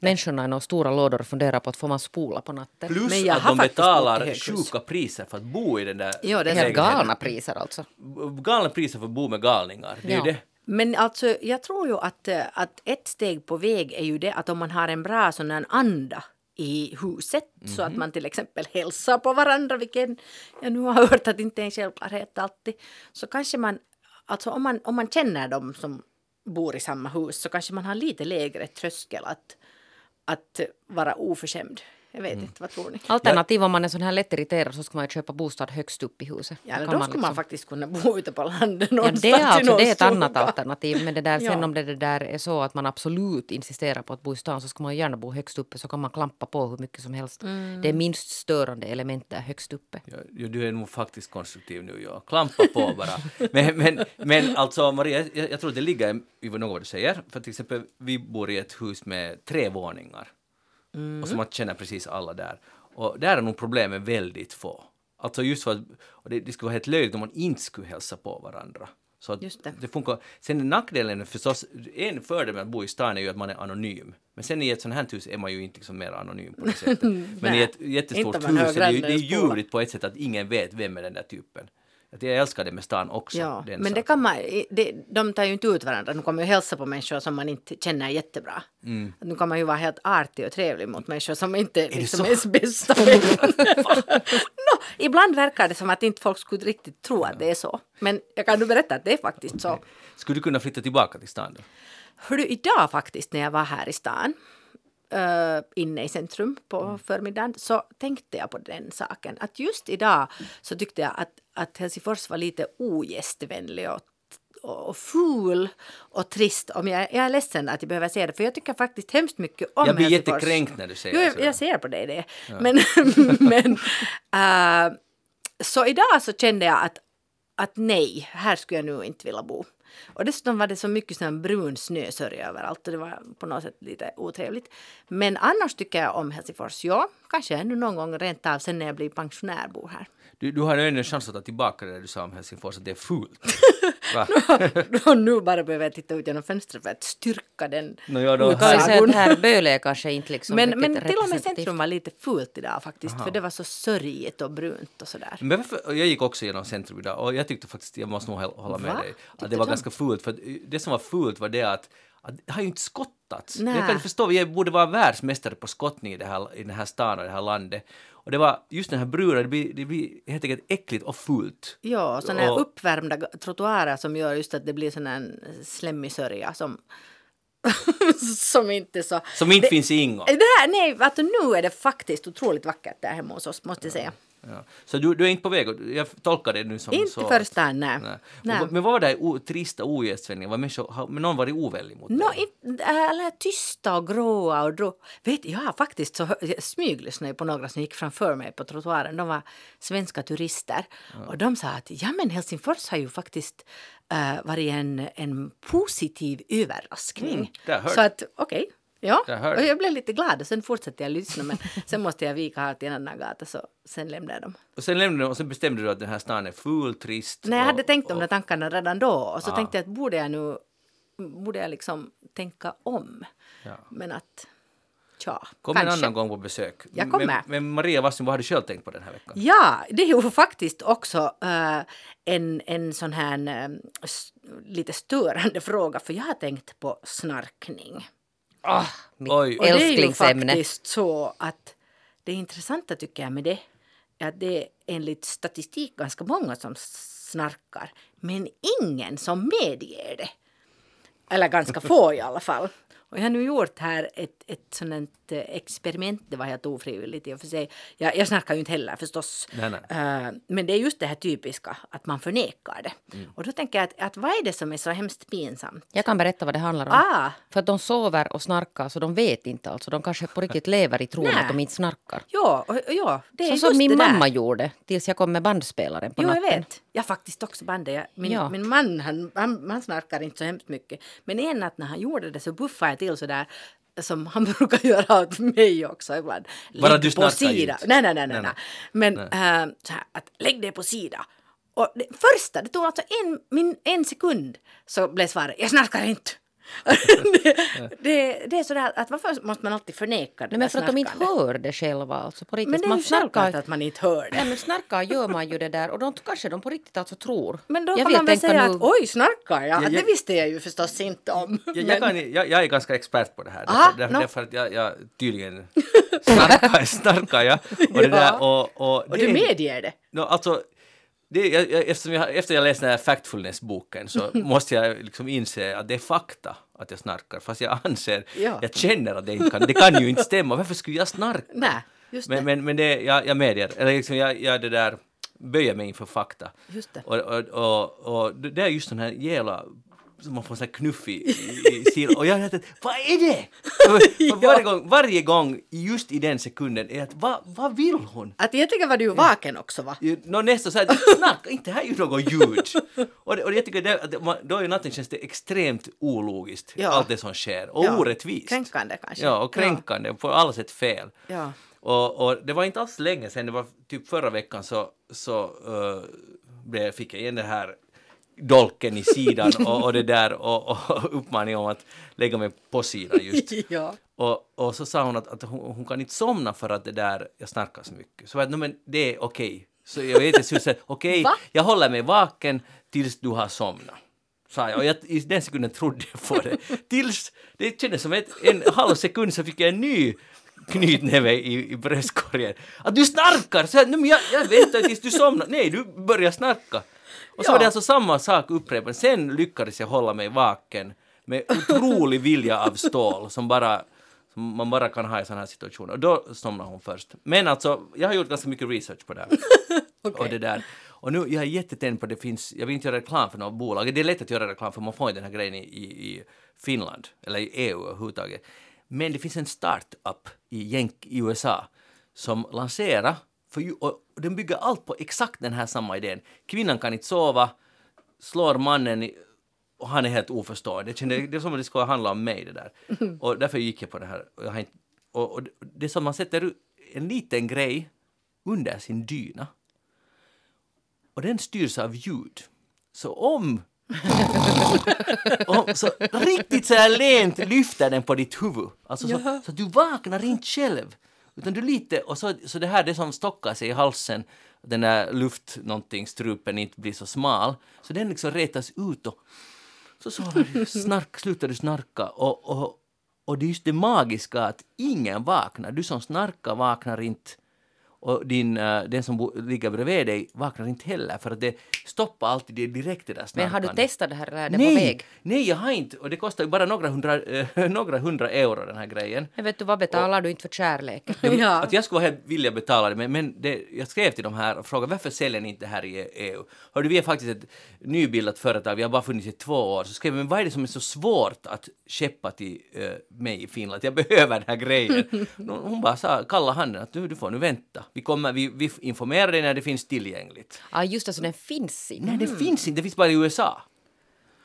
människorna i några stora lådor och funderar på att får man spola på natten. Plus Men jag att har de betalar sjuka priser för att bo i den där Ja, det är Helt galna priser alltså. Galna priser för att bo med galningar. Det är Ja. ju det. Men alltså, jag tror ju att, eh, att ett steg på väg är ju det att om man har en bra sån här anda i huset så Mhm. att man till exempel hälsar på varandra, vilket jag nu har hört att inte är en självklarhet alltid, så kanske man, alltså om man, om man känner dem som bor i samma hus så kanske man har lite lägre tröskel att, att vara oförskämd. Jag vet Mm. inte, vad tror ni? Alternativ om man är sån här lätt irriterad så ska man ju köpa bostad högst upp i huset. Ja, Då då skulle man liksom- faktiskt kunna bo ute på landet Ja, det är alltså det är ett annat alternativ. Men det där, sen om det, det där är så att man absolut insisterar på att bo i stan så ska man gärna bo högst uppe så kan man klampa på hur mycket som helst. Mm. Det är minst störande element där högst uppe. Ja, ja, du är nog faktiskt konstruktiv nu, ja. Klampa på bara. Men, men, men alltså, Maria, jag, jag tror det ligger i något du säger. För till exempel, vi bor i ett hus med tre våningar. Och så man känner precis alla där. Och där är nog problemen väldigt få. Alltså just för att det, det skulle vara helt löjligt om man inte skulle hälsa på varandra. Så det. det funkar. Sen nackdelen förstås, en fördel med att bo i stan är ju att man är anonym. Men sen i ett sånt här hus är man ju inte liksom mer anonym på det sättet. Men Nej, i ett jättestort hus är det ju det är ljuvligt på ett sätt att ingen vet vem är den där typen. Att jag älskar det med stan också. Ja, men det kan man, det, de tar ju inte ut varandra. De kommer ju hälsa på människor som man inte känner jättebra. Mm. Nu kan man ju vara helt artig och trevlig mot människor som inte det liksom är ens bästa no, ibland verkar det som att inte folk skulle riktigt tro att det är så. Men jag kan nu berätta att det är faktiskt så. Skulle du kunna flytta tillbaka till stan då? Hördu, idag faktiskt när jag var här i stan, uh, inne i centrum på Mm. förmiddagen, så tänkte jag på den saken. Att just idag så tyckte jag att, att Helsingfors var lite ogästvänlig och och ful och trist. Om jag, jag är ledsen att jag behöver säga det, för jag tycker faktiskt hemskt mycket om Jag blir Helsingfors. jättekränkt när du säger Jo, jag, sådär. jag ser på dig det. Men, men äh, så idag så kände jag att, att nej, här skulle jag nu inte vilja bo. Och dessutom var det så mycket sån brun snösörja överallt och det var på något sätt lite otrevligt. Men annars tycker jag om Helsingfors. Ja, kanske ännu någon gång rent av sen när jag blir pensionär bor här. Du, du har en chans att ta tillbaka det du sa om Helsingfors, att det är fult. Och nu bara behöver jag titta ut genom fönstret för att styrka den Nå, ja, då- att här Böle är kanske inte liksom Men, men till och med centrum var lite fult idag faktiskt, för det var så sörjigt och brunt och sådär. Men varför, jag gick också genom centrum idag och jag tyckte faktiskt, jag måste nog hå- hålla med Va? dig, att Tyckte det var du? ganska fult. För att det som var fult var det att, det har ju inte skottats. Nej. Jag kan förstå, vi borde vara världsmästare på skottning i, det här, i den här stan och det här landet. Och det var just den här bruna, det blir, det blir helt enkelt äckligt och fult. Ja, sådana här Och- uppvärmda trottoarer som gör just att det blir sån här slemmig sörja som, som inte så... Som inte det, finns i Ingo. Det här, nej, att nu är det faktiskt otroligt vackert där hemma hos oss, måste jag säga. Ja. Så du, du är inte på väg, jag tolkar det nu som Inte så. för stan, nej. Nej. Nej. Men vad var det o, trista ogästvänliga? Var människor, har någon varit ovänlig mot Nå, dig? inte- eller tysta och gråa och drå. Vet jag har faktiskt så smyglyssnade på några som gick framför mig på trottoaren. De var svenska turister och de sa att ja men Helsingfors har ju faktiskt äh, varit en, en positiv överraskning. Mm, så att okej. Ja, hör och jag blev lite glad och sen fortsatte jag lyssna men sen måste jag vika här till en annan gata så sen lämnade jag dem. Och sen lämnade du och sen bestämde du att den här stan är ful, trist. Nej, jag och- hade tänkt de där tankarna redan då och så Ja. tänkte jag att borde jag nu borde jag liksom tänka om. Ja. Men att tja, Kom en kanske. annan gång på besök. Jag kommer. Men, Maria Wasson, vad har du själv tänkt på den här veckan? Ja, det är ju faktiskt också eh, en, en sån här s- lite störande fråga för jag har tänkt på snarkning. Ah, mitt Oj. Och det är ju faktiskt så att det intressanta tycker jag med det är att det är enligt statistik ganska många som snarkar men ingen som medger det. Eller ganska få i alla fall. Och jag har nu gjort här ett, ett sådant eh, experiment, det var helt ofrivilligt i och för sig. Jag, jag snarkar ju inte heller förstås. Nej, nej. Eh, men det är just det här typiska, att man förnekar det. Mm. Och då tänker jag att, att vad är det som är så hemskt pinsamt? Jag kan berätta vad det handlar om. Ah. För att de sover och snarkar så de vet inte alltså. De kanske på riktigt lever i tron att de inte snarkar. Ja, och, ja det är Så just som min det där. mamma gjorde tills jag kom med bandspelaren på Jo, jag natten. vet. Jag faktiskt också. Jag- Min, Ja. min man han, han, han snarkar inte så hemskt mycket. Men en natt när han gjorde det så buffade jag till så där som han brukar göra åt mig också ibland. Bara du på sida. Nej, nej, nej, nej. Nej, nej. nej. Men äh, så här, att lägg det på sida. Och det första, det tog alltså en, min, en sekund så blev svaret jag snarkar inte. Det, det, det är sådär att varför måste man alltid förneka det Nej, men för att de inte hör det själva. Alltså på riktigt. Men det är man ju självklart snarkar, att man inte hör det. Nej, men snarkar gör man ju det där och de, kanske de på riktigt alltså tror. Men då Jag kan man väl säga nu- att oj, snarkar jag? Ja, Det jag- visste jag ju förstås inte om. Jag, Men- kan, jag, jag är ganska expert på det här. Aha, därför, no. därför att jag, jag tydligen snarkar, snarkar jag. Och, det Ja. där, och, och, och det- du medger det? No, alltså, det, jag, eftersom jag, efter jag läste den här Factfulness-boken så måste jag liksom inse att det är fakta att jag snarkar. Fast jag anser, Ja. jag känner att det inte kan, det kan ju inte stämma. Varför skulle jag snarka? Nej, just det. Men, men, men det, jag, jag medger, eller liksom jag, jag det där böjer mig inför fakta. Just det. Och, och, och, och det är just den här jävla man får sån här knuff i, i, sidan. Och jag har tänkt, vad är det? Varje, gång, varje gång, just i den sekunden, är att vad, vad vill hon? Att egentligen var du ju vaken också va? Nå nästan så här, snacka inte, här är ju något ljud. Och, det, och jag tycker det, att man, då i natten känns det extremt ologiskt, Ja. allt det som sker. Och Ja, orättvist. kränkande kanske. Ja, och kränkande, på alla sätt fel. Ja. Och, och det var inte alls länge sedan, det var typ förra veckan så, så uh, blev, fick jag igen den här dolken i sidan och, och det där och, och uppmaning om att lägga mig på sidan just. ja. Och, och så sa hon att, att hon, hon kan inte somna för att det där, jag snarkar så mycket. Så jag, "No, men det är okej. Så jag vet inte, okej, Va? jag håller mig vaken tills du har somnat. Sa jag. Och jag, i den sekunden trodde jag på det. Tills, det kändes som ett, en halv sekund så fick jag en ny knytnäve i, i bröstkorgen. Att du snarkar! Så jag, "Nej, men jag, jag väntar tills du somnar. Nej, du börjar snarka. Och så Ja. var det alltså samma sak upprepat. Sen lyckades jag hålla mig vaken med otrolig vilja av stål som bara som man bara kan ha i sådana här situationer. Och då somnar hon först. Men alltså, jag har gjort ganska mycket research på det här. Och det där. Och nu, jag är jättetänd på det finns, jag vill inte göra reklam för något bolag. Det är lätt att göra reklam för man får inte den här grejen i, i, i Finland, eller i EU överhuvudtaget. Men det finns en startup i, Jänk, i USA som lanserar, för, ju- och den bygger allt på exakt den här samma idén. Kvinnan kan inte sova, slår mannen i, och han är helt oförstående. Jag kände, det är som om det skulle handla om mig det där. Och därför gick jag på det här. Och, inte, och, och det är som man sätter en liten grej under sin dyna och den styrs av ljud. Så om, om så riktigt så här lent lyfter den på ditt huvud, alltså så, så att du vaknar inte själv. Utan du lite, och så, så det här det som stockar sig i halsen, den där luft, någonting, strupen inte blir så smal, så den liksom retas ut och så sover du, snark, slutar du snarka och, och, och det är just det magiska att ingen vaknar. Du som snarkar vaknar inte och din, eh, den som ligger bredvid dig vaknar inte heller för att det stoppar alltid det direkt det där Men snarkandet. har du testat det här eller är det nej, på väg? Nej, jag har inte. Och det kostar ju bara några hundra, eh, några hundra euro den här grejen. Men vet du vad betalar du inte för kärleken? Ja. Att jag skulle helt vilja betala det, men, men det, jag skrev till dem här och frågade varför säljer ni inte det här i EU? Hörde, vi är faktiskt ett nybildat företag, vi har bara funnits i två år. Så skrev jag, men vad är det som är så svårt att skeppa till eh, mig i Finland? Jag behöver den här grejen. Hon bara sa, kalla handen att du, du får nu vänta. Vi, kommer, vi, vi informerar dig när det finns tillgängligt. Ja, just det, så den finns inte. Nej, det finns inte, det finns bara i USA.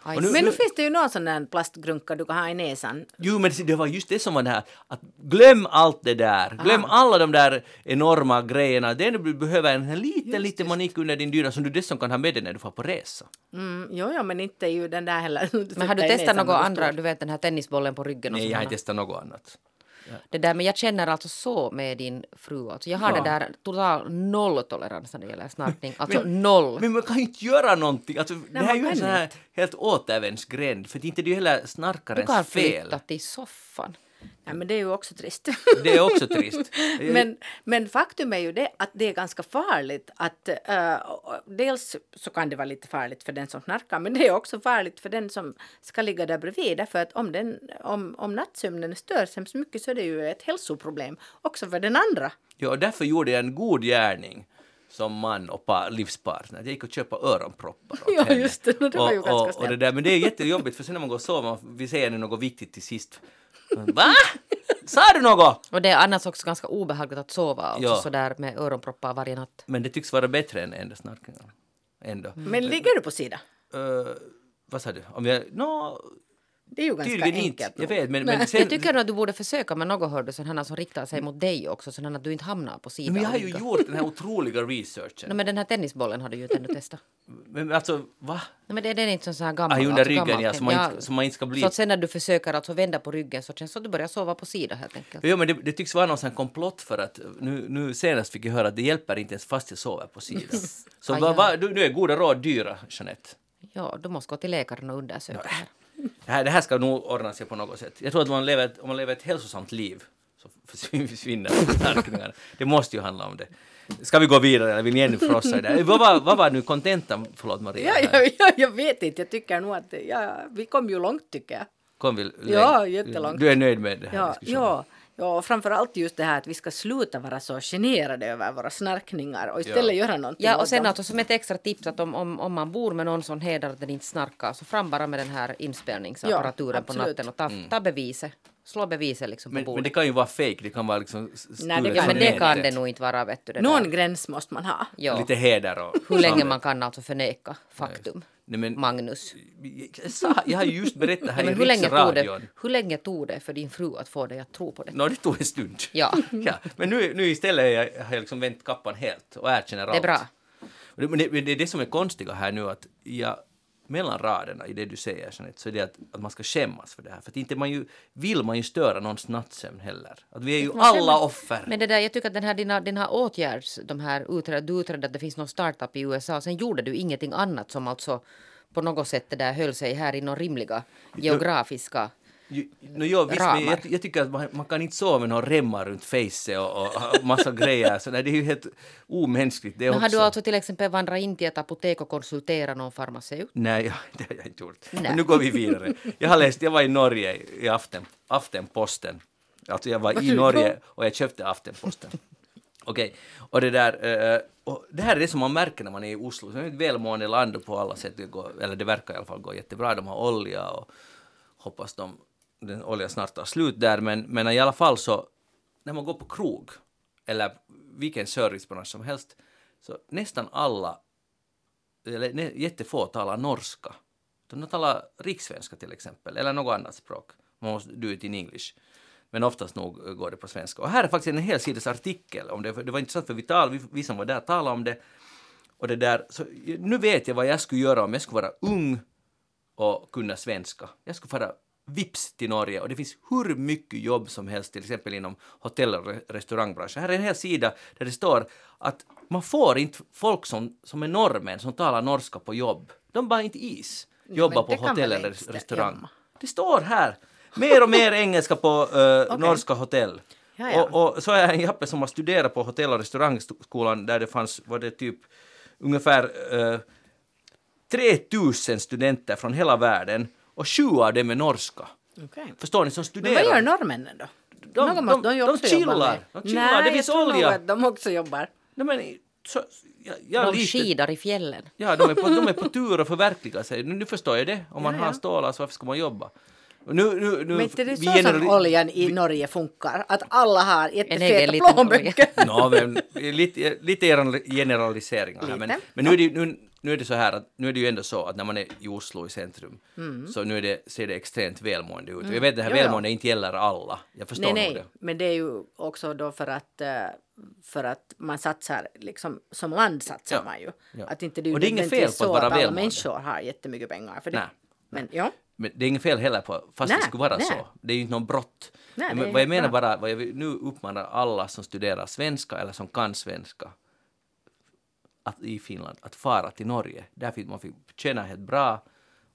Nu- Men nu finns det ju någon sån där plastgrunka du kan ha i näsan. Jo, men det var just det som var det här, att glöm allt det där. Glöm alla de där enorma grejerna. Det enda du behöver är en liten, liten manik under din dyna som du dessutom kan ha med dig när du får på resa. Mm, jo, jo, men inte ju den där heller. Men har du testat något andra, du vet den här tennisbollen på ryggen och Nej, jag har inte testat något annat. Det där, men jag känner alltså så med din fru. Alltså jag har Ja. det där total nolltolerans när det gäller snarkning. Alltså noll. Men man kan ju inte göra någonting. Alltså, det här är ju en sån här helt återvändsgränd. För det är inte det är ju heller Du snarkarens kan fel. flytta till soffan. Nej, men det är ju också trist. Det är också trist. men, men faktum är ju det att det är ganska farligt att eh, dels så kan det vara lite farligt för den som knarkar men det är också farligt för den som ska ligga där bredvid därför att om, den, om, om nattsömnen störs hemskt mycket så är det ju ett hälsoproblem också för den andra. Ja, och därför gjorde jag en god gärning som man och par, livspartner. Jag gick och köpte öronproppar åt Ja, henne. just det. Det var ju och, ganska och, och det snällt. där, Men det är jättejobbigt för sen när man går och sover, vi säger något viktigt till sist. Va? Sa du något? Och det är annars också ganska obehagligt att sova också Ja. sådär med öronproppar varje natt. Men det tycks vara bättre än enda snarkningar. Ändå. Men ligger du på sidan? Eh, vad sa du? Om jag... No, Det är ju ganska tydligen enkelt. inte. Jag vet, men, men sen... Jag tycker nog att du borde försöka med något hördu, sådana som riktar sig mot dig också, så att du inte hamnar på sidan. men jag har ju gjort den här otroliga researchen. No, men den här tennisbollen har du ju inte ännu testat. Men alltså, va? No, men det, den är inte så här gammal. Ah, under alltså ryggen, gammal ja, så man inte- så man inte ska bli- Så att sen när du försöker alltså vända på ryggen så känns det som att du börjar sova på sidan helt enkelt. Jo, men det, det tycks vara någon sån komplott för att nu, nu senast fick jag höra att det hjälper inte ens fast jag sover på sidan. Så Aj, va, ja. va, du, nu är goda råd dyra, Jeanette. Ja, du måste gå till läkaren och undersöka här. Det här, det här ska nog ordna sig på något sätt. Jag tror att man lever ett, om man lever ett hälsosamt liv så försvin- försvinner knarkningarna. Det måste ju handla om det. Ska vi gå vidare eller vill ni ännu frossa i det? Vad var, vad var nu kontentan? Förlåt Maria. Ja, ja, ja, jag vet inte, jag tycker nog att ja, vi kom ju långt tycker jag. Kom vi Ja, jättelångt. Du är nöjd med det här Ja, diskussionen? ja, ja, och framförallt just det här att vi ska sluta vara så generade över våra snarkningar och istället Ja. göra någonting Ja, och sen alltså som ett extra tips att om, om, om man bor med någon som hedrar att den inte snarkar så fram bara med den här inspelningsapparaturen på absolut. natten och ta, ta beviset. Slå beviset liksom på. Men, men bordet. det kan ju vara fake, det kan vara liksom Nej, det ja, men det kan det nog inte vara, vet du. Det Någon där. gräns måste man ha. Ja. Lite heder och... Hur länge man kan alltså förneka faktum. Nej, men, Magnus. jag, sa, jag har ju just berättat här men i hur, länge tog det, hur länge tog det för din fru att få dig att tro på det? Nå, det tog en stund. Ja, Ja, men nu, nu istället har jag, har jag liksom vänt kappan helt och erkänner allt. det är bra. Och det- Men det, men det är det som är konstiga här nu att jag, mellan raderna i det du säger Jeanette, så är det att, att man ska skämmas för det här. För att inte man ju, vill man ju störa någons nattsömn heller. Att vi är ju alla offer. Men det där, jag tycker att den här, dina, dina åtgärds, de här du utredde att det finns någon startup i USA, sen gjorde du ingenting annat som alltså på något sätt det där höll sig här inom rimliga geografiska... No, jo, visst, men ramar. jag, jag tycker att man, man kan inte sova med några remmar runt facet och, och, massa grejer. Så nej, det är ju helt omänskligt det Men också. har du alltså till exempel vandrat in till ett apotek och konsulterat någon farmaceut? Nej, det har jag inte gjort. Nej. Men nu går vi vidare. Jag har läst, jag var i Norge i aften, Aftenposten. Alltså jag var i Norge och jag köpte Aftenposten. Okej, och det där, eh, och det här är det som man märker när man är i Oslo. Det är ett välmående land på alla sätt, det går, eller det verkar i alla fall gå jättebra. De har olja och hoppas de, den oljan snart tar slut där. Men, men i alla fall så, när man går på krog eller vilken servicebransch som helst, så nästan alla eller ne- jättefå talar norska. De talar rikssvenska till exempel, eller något annat språk. Man måste do it in English. Men oftast nog går det på svenska. Och här är faktiskt en hel sidas artikel om det. Det var intressant för vi, tal, vi, vi som var där talade om det. Och det där, så, nu vet jag vad jag skulle göra om jag skulle vara ung och kunna svenska. Jag skulle fara vips till Norge och det finns hur mycket jobb som helst, till exempel inom hotell och re- restaurangbranschen. Här är en hel sida där det står att man får inte folk som, som är norrmän som talar norska på jobb. De bara inte is. Jobba på hotell eller restaurang. stämma? Det står här. Mer och mer engelska på eh, norska hotell. Ja, ja. Och, och så är jag en jappe som har studerat på hotell och restaurangskolan där det fanns, var det typ ungefär eh, 3000 studenter från hela världen och sju av dem är norska. Okej. Förstår ni? Som Men studerar. vad gör norrmännen då? De- Något de- måste de, de också jobba chillar. med. De chillar. Nej, Det finns jag olja. att de också jobbar. Nej, men, så, jag, jag De lite- skidar i fjällen. Ja, de är, på, de är på tur att förverkliga sig. Nu, nu förstår jag det. Om man Ja, ja. har stålar så varför ska man jobba? Nu, nu, nu, Men inte det är så generali- som oljan i Norge funkar? Att alla har jättefeta plånböcker? Men, lite, lite generaliseringar här. Men, men nu, är det, nu, nu är det så här att nu är det ju ändå så att när man är i Oslo i centrum så nu är det, ser det extremt välmående ut. Och Jag vet att det här Mm. Välmående inte gäller alla. Jag förstår Nej, nej, det. men det är ju också då för att, eh, för att man satsar, liksom, som land satsar Ja, man ju. ja. Att inte det Och det är inget fel på att vara alla välmående. människor har jättemycket pengar. För det. Nej, Men ja, Men det är inget fel heller på, fast Nej, det skulle vara nej. så. Det är ju inte något brott. Nej, Men vad jag menar bra. bara, vad jag vill- nu uppmanar alla som studerar svenska eller som kan svenska att, i Finland att fara till Norge. Där fick man fick tjäna helt bra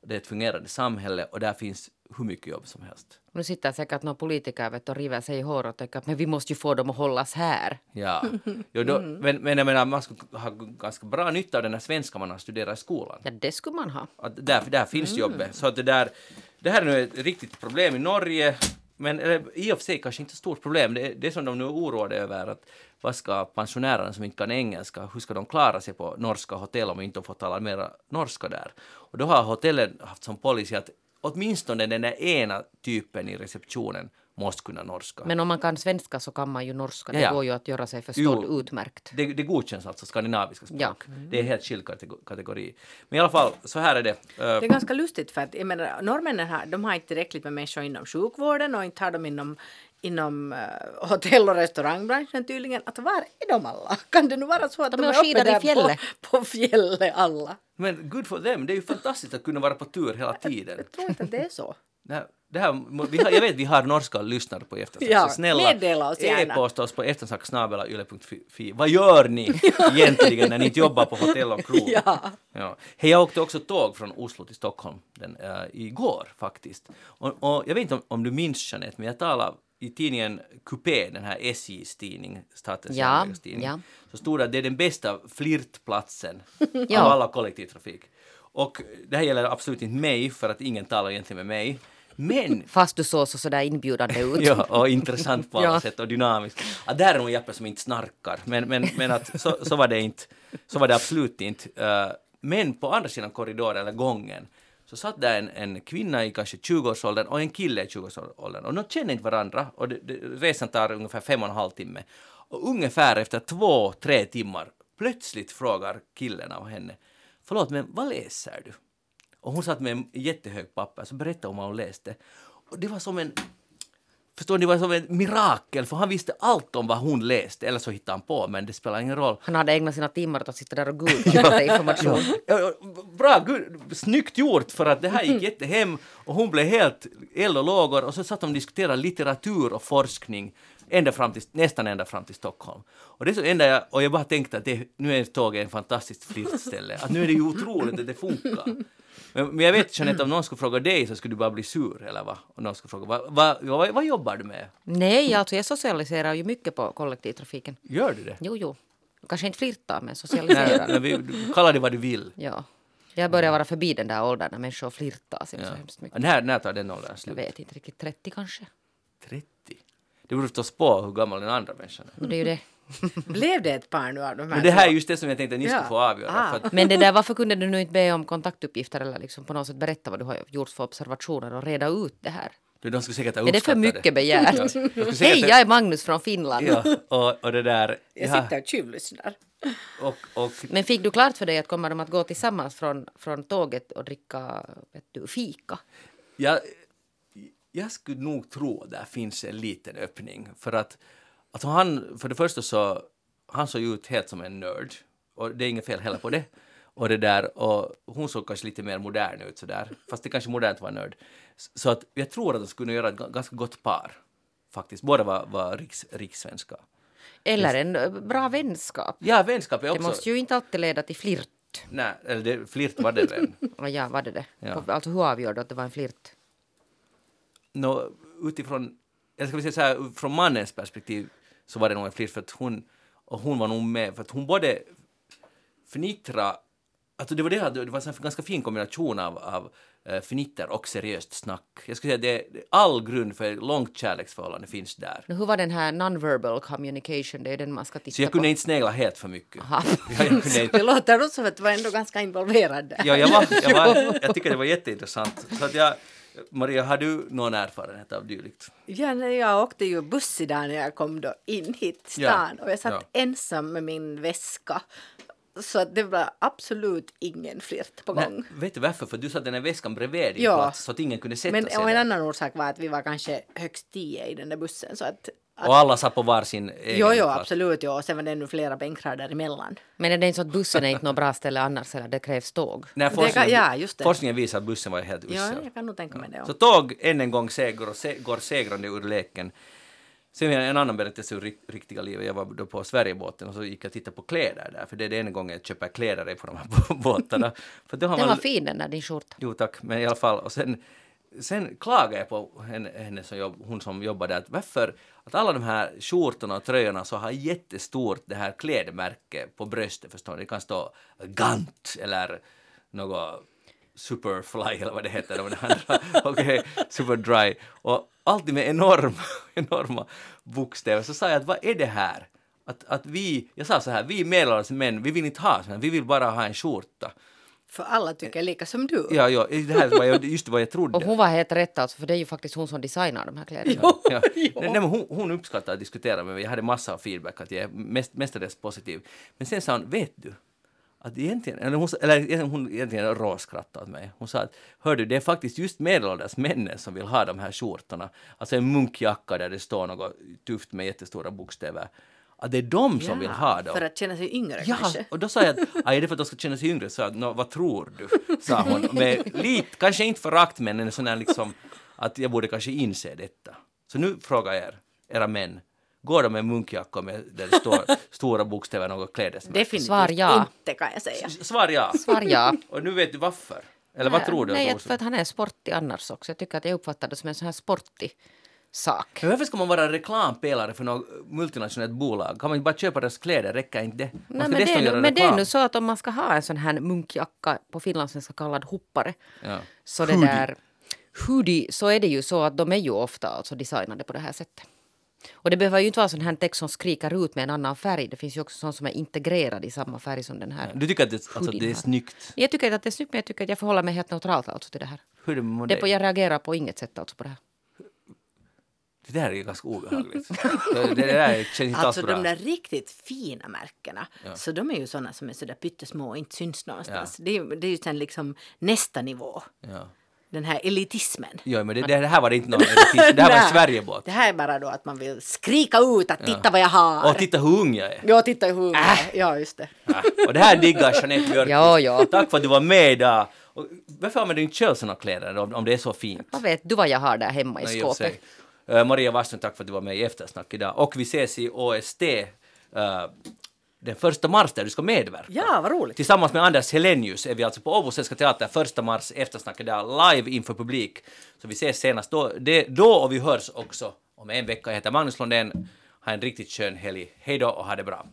det är ett fungerande samhälle och där finns hur mycket jobb som helst. Nu sitter säkert någon politiker vet, och river sig i hår och tänker att men vi måste ju få dem att hållas här. Ja. Jo, då, men, men jag menar, man skulle ha ganska bra nytta av den här svenska man har studerat i skolan. Ja, det skulle man ha. Att där, där finns jobbet. Så att det, där, det här är nu ett riktigt problem i Norge, men eller, i och för sig kanske inte ett stort problem. Det, det som de nu är oroade över att vad ska pensionärerna som inte kan engelska, hur ska de klara sig på norska hotell om de inte får tala mer norska där? Och då har hotellen haft som policy att åtminstone den där ena typen i receptionen måste kunna norska. Men om man kan svenska så kan man ju norska. Det Ja, ja. går ju att göra sig förstådd Jo. utmärkt. Det, det godkänns alltså, skandinaviska språk. Ja. Det är helt skild katego- kategori. Men i alla fall, så här är det. Eh, Det är ganska lustigt för att jag menar, norrmännen har, de har inte tillräckligt med människor inom sjukvården och inte har de inom, inom uh, hotell och restaurangbranschen tydligen. Att var är de alla? Kan det nu vara så att De de, är uppe skidar i där fjället. På, på fjället alla? Men good for them, det är ju fantastiskt att kunna vara på tur hela tiden. Jag tror inte att det är så. Det här, det här, vi har, jag vet vi har norska lyssnare på eftersnack, Ja, så snälla meddela oss gärna. e-posta oss på eftersnacksnabelayle.fi. Vad gör ni egentligen när ni inte jobbar på hotell och krog? Ja. Ja. Hej, jag åkte också tåg från Oslo till Stockholm den, äh, igår faktiskt. Och, och jag vet inte om, om du minns Jeanette, men jag talade i tidningen Coupé, den här SJs tidning, Statens Ja, järnvägars tidning, ja. så stod det att det är den bästa flirtplatsen Ja. av alla kollektivtrafik. Och det här gäller absolut inte mig, för att ingen talar egentligen med mig. Men Fast du såg så sådär inbjudande ut. Ja, och intressant på alla Ja. sätt och dynamisk. Att där är nog Jeppe som inte snarkar, men, men, men att så, så var det inte. Så var det absolut inte. Eh, men på andra sidan korridoren eller gången så satt där en, en kvinna i kanske 20-årsåldern och en kille i 20-årsåldern och de känner inte varandra och det, det, resan tar ungefär fem och en halv timme. Och ungefär efter två, tre timmar plötsligt frågar killen av henne Förlåt, men vad läser du? Och hon satt med en jättehög papper, så berättade hon vad hon läste. Och det var som en Förstår ni, var som ett mirakel, för han visste allt om vad hon läste, eller så hittade han på, men det spelar ingen roll. Han hade ägnat sina timmar åt att sitta där och googla information. Ja, ja, Bra, gud, snyggt gjort, för att det här gick jättehem och hon blev helt eld och lågor och så satt de och diskuterade litteratur och forskning ända fram till, nästan ända fram till Stockholm. Och det är så enda jag, och jag bara tänkte att det, nu är tåget en fantastiskt flirtställe, att nu är det ju otroligt att det funkar. Men, men jag vet Jeanette, om någon skulle fråga dig så skulle du bara bli sur, eller vad? Om någon skulle fråga, vad, vad, vad, vad jobbar du med? Nej, alltså jag socialiserar ju mycket på kollektivtrafiken. Gör du det? Jo, jo. Kanske inte flirtar, men Nej, socialiserar. men vi, kalla det vad du vill. ja. Jag börjar vara förbi den där åldern när människor flirtar sig Ja. så hemskt mycket. När, när tar den åldern Jag slut? vet inte riktigt, 30 kanske. 30? Det beror förstås på hur gammal den andra människan är. Men Det är ju det. Blev det ett par nu av de här? Men det här är just det som jag tänkte att ni skulle Ja. få avgöra. Ah. För att, Men det där, varför kunde du nu inte be om kontaktuppgifter eller liksom på något sätt berätta vad du har gjort för observationer och reda ut det här? du, de skulle säkert ha Är det för mycket begärt? Ja, skulle Hej, jag är Magnus från Finland. Ja, och, och det där... Jag ja, sitter och tjuvlyssnar. och, och, Men fick du klart för dig att kommer de att gå tillsammans från, från tåget och dricka vet du, fika? jag, jag skulle nog tro att där finns en liten öppning. För att, att han, för det första så, han såg ut helt som en nörd. Och det är inget fel heller på det. Och det där, och hon såg kanske lite mer modern ut sådär. Fast det kanske modernt vara nörd. Så att jag tror att de skulle göra ett ga- ganska gott par. Faktiskt. Båda var, var riks, rikssvenska. Eller en eh, bra vänskap. Ja, vänskap är Det också... måste ju inte alltid leda till flirt. Nej, eller det, flirt var det. Och ja, var det det? Ja. Alltså hur avgör du att det var en flirt? Nå, utifrån, jag ska säga så här, från mannens perspektiv så var det nog en flirt för att hon, och hon var nog med, för att hon både fnittra, alltså det var det, att det var en ganska fin kombination av, av eh, fnitter och seriöst snack. Jag skulle säga det, det all grund för långt kärleksförhållande finns där. Hur var den här non-verbal communication? Det är den man ska titta Så jag på. kunde inte snegla helt för mycket. Inte, Det låter som att du var ändå ganska involverad där. ja, jag, var, jag, var, jag tycker det var jätteintressant. Så att jag, Maria, har du någon erfarenhet av dylikt? Ja, jag åkte ju buss idag när jag kom då in hit till stan Ja, och jag satt ja. ensam med min väska. Så det var absolut ingen flirt på gång. Nej, vet du varför? För du satte den här väskan bredvid din Ja. plats så att ingen kunde sätta Men sig och en annan orsak var att vi var kanske högst tio i den där bussen. Så att, att, Och alla satt på varsin egen jo, jo, absolut. Jo. Och sen var det ännu flera bänkrader emellan. Men är det inte så att bussen är inte något bra ställe annars eller det krävs tåg? När Det kan- forskningen, ja, just det. forskningen visar att bussen var helt Ja, usel. jag kan nog tänka mig det. Så Ja. tåg än en gång seger och se, går segrande ur leken. Sen har jag en annan berättelse ur rik- riktiga livet. Jag var då på Sverigebåten och så gick jag och tittade på kläder där, för det är det enda gången jag köper kläder på de här båtarna. För då har Den man- var fin den där din skjorta. Jo tack, men i alla fall. Och sen, sen klagade jag på henne, henne som jobb, hon som jobbar där, att varför att alla de här skjortorna och tröjorna så har jättestort det här klädmärke på bröstet, förstår ni? Det kan stå Gant eller något Superfly eller vad det heter, de andra, Superdry, och alltid med enorma, enorma bokstäver. Så sa jag att vad är det här? Att, att vi, jag sa så här, vi medelålders män, vi vill inte ha sånt här, vi vill bara ha en skjorta. För alla tycker lika som du. Ja, ja, det här var jag- just vad jag trodde. Och hon var helt rätt alltså, för det är ju faktiskt hon som designar de här kläderna. Ja. Nej, nej, men hon, hon uppskattar att diskutera med mig. Jag hade massa av feedback, att jag är mest, mestadels positiv. Men sen sa hon, vet du? Att egentligen, eller hon, eller hon egentligen råskrattade åt mig. Hon sa att, hör du, det är faktiskt just medelålders männen som vill ha de här skjortorna. Alltså en munkjacka där det står något tufft med jättestora bokstäver. Att det är de som vill ha dem. För att känna sig yngre Ja, kanske. och då sa jag att "Aj, är det för att de ska känna sig yngre? Så jag, "Nå, vad tror du? sa hon. Med lite, kanske inte förakt men en sån här liksom att jag borde kanske inse detta. Så nu frågar jag er, era män, går de med munkjackor med där det står stora bokstäver något klädesmärke? Definitivt Svar ja. inte kan jag säga. S- Svar ja. Svar ja. Och nu vet du varför. Eller vad tror du? Nej, för att han är sportig annars också. Jag tycker att jag uppfattar det som en sån här sportig sak. Men varför ska man vara reklampelare för något multinationellt bolag? Kan man inte bara köpa deras kläder? Räcker inte det? Nej, men det, är, nu- men det är nu så att om man ska ha en sån här munkjacka på finlandssvenska kallad hoppare Ja. så det där hoodie så är det ju så att de är ju ofta alltså designade på det här sättet. Och det behöver ju inte vara sån här text som skriker ut med en annan färg. Det finns ju också sån som är integrerad i samma färg som den här. Du tycker att det, alltså, det är snyggt? Jag tycker inte att det är snyggt men jag tycker att jag förhåller mig helt neutralt alltså till det här. Hur är det med Det på, jag reagerar på inget sätt alltså på det här. Det där är ganska obehagligt. det, det där känns inte Alltså bra. de där riktigt fina märkena, så de är ju sådana som är sådär pyttesmå och inte syns någonstans. Det, är, ju- det är ju sen liksom nästa nivå, Ja. den här elitismen. Jo, men det, det här var inte någon elitism, det här var. Sverigebåt. Det här är bara då att man vill skrika ut att titta vad jag har. Och titta hur ung jag är. Ja, titta hur Äh. Ja, just det. Ja. Och det här diggar Jeanette Björkqvist. Ja, ja. Tack för att du var med idag. Och varför använder du inte själv såna kläder om, om det är så fint? Vad vet du vad jag har där hemma i Nej, skåpet? Eh, Maria Wasslund, tack för att du var med i Eftersnack idag. Och vi ses i OST eh, den första mars där du ska medverka. Ja, vad roligt. Tillsammans med Anders Helenius är vi alltså på Åbo Svenska Teater första mars eftersnack där live inför publik. Så vi ses senast då, det, då och vi hörs också om en vecka. Jag heter Magnus Lundén. Ha en riktigt skön helg. Hej då och ha det bra.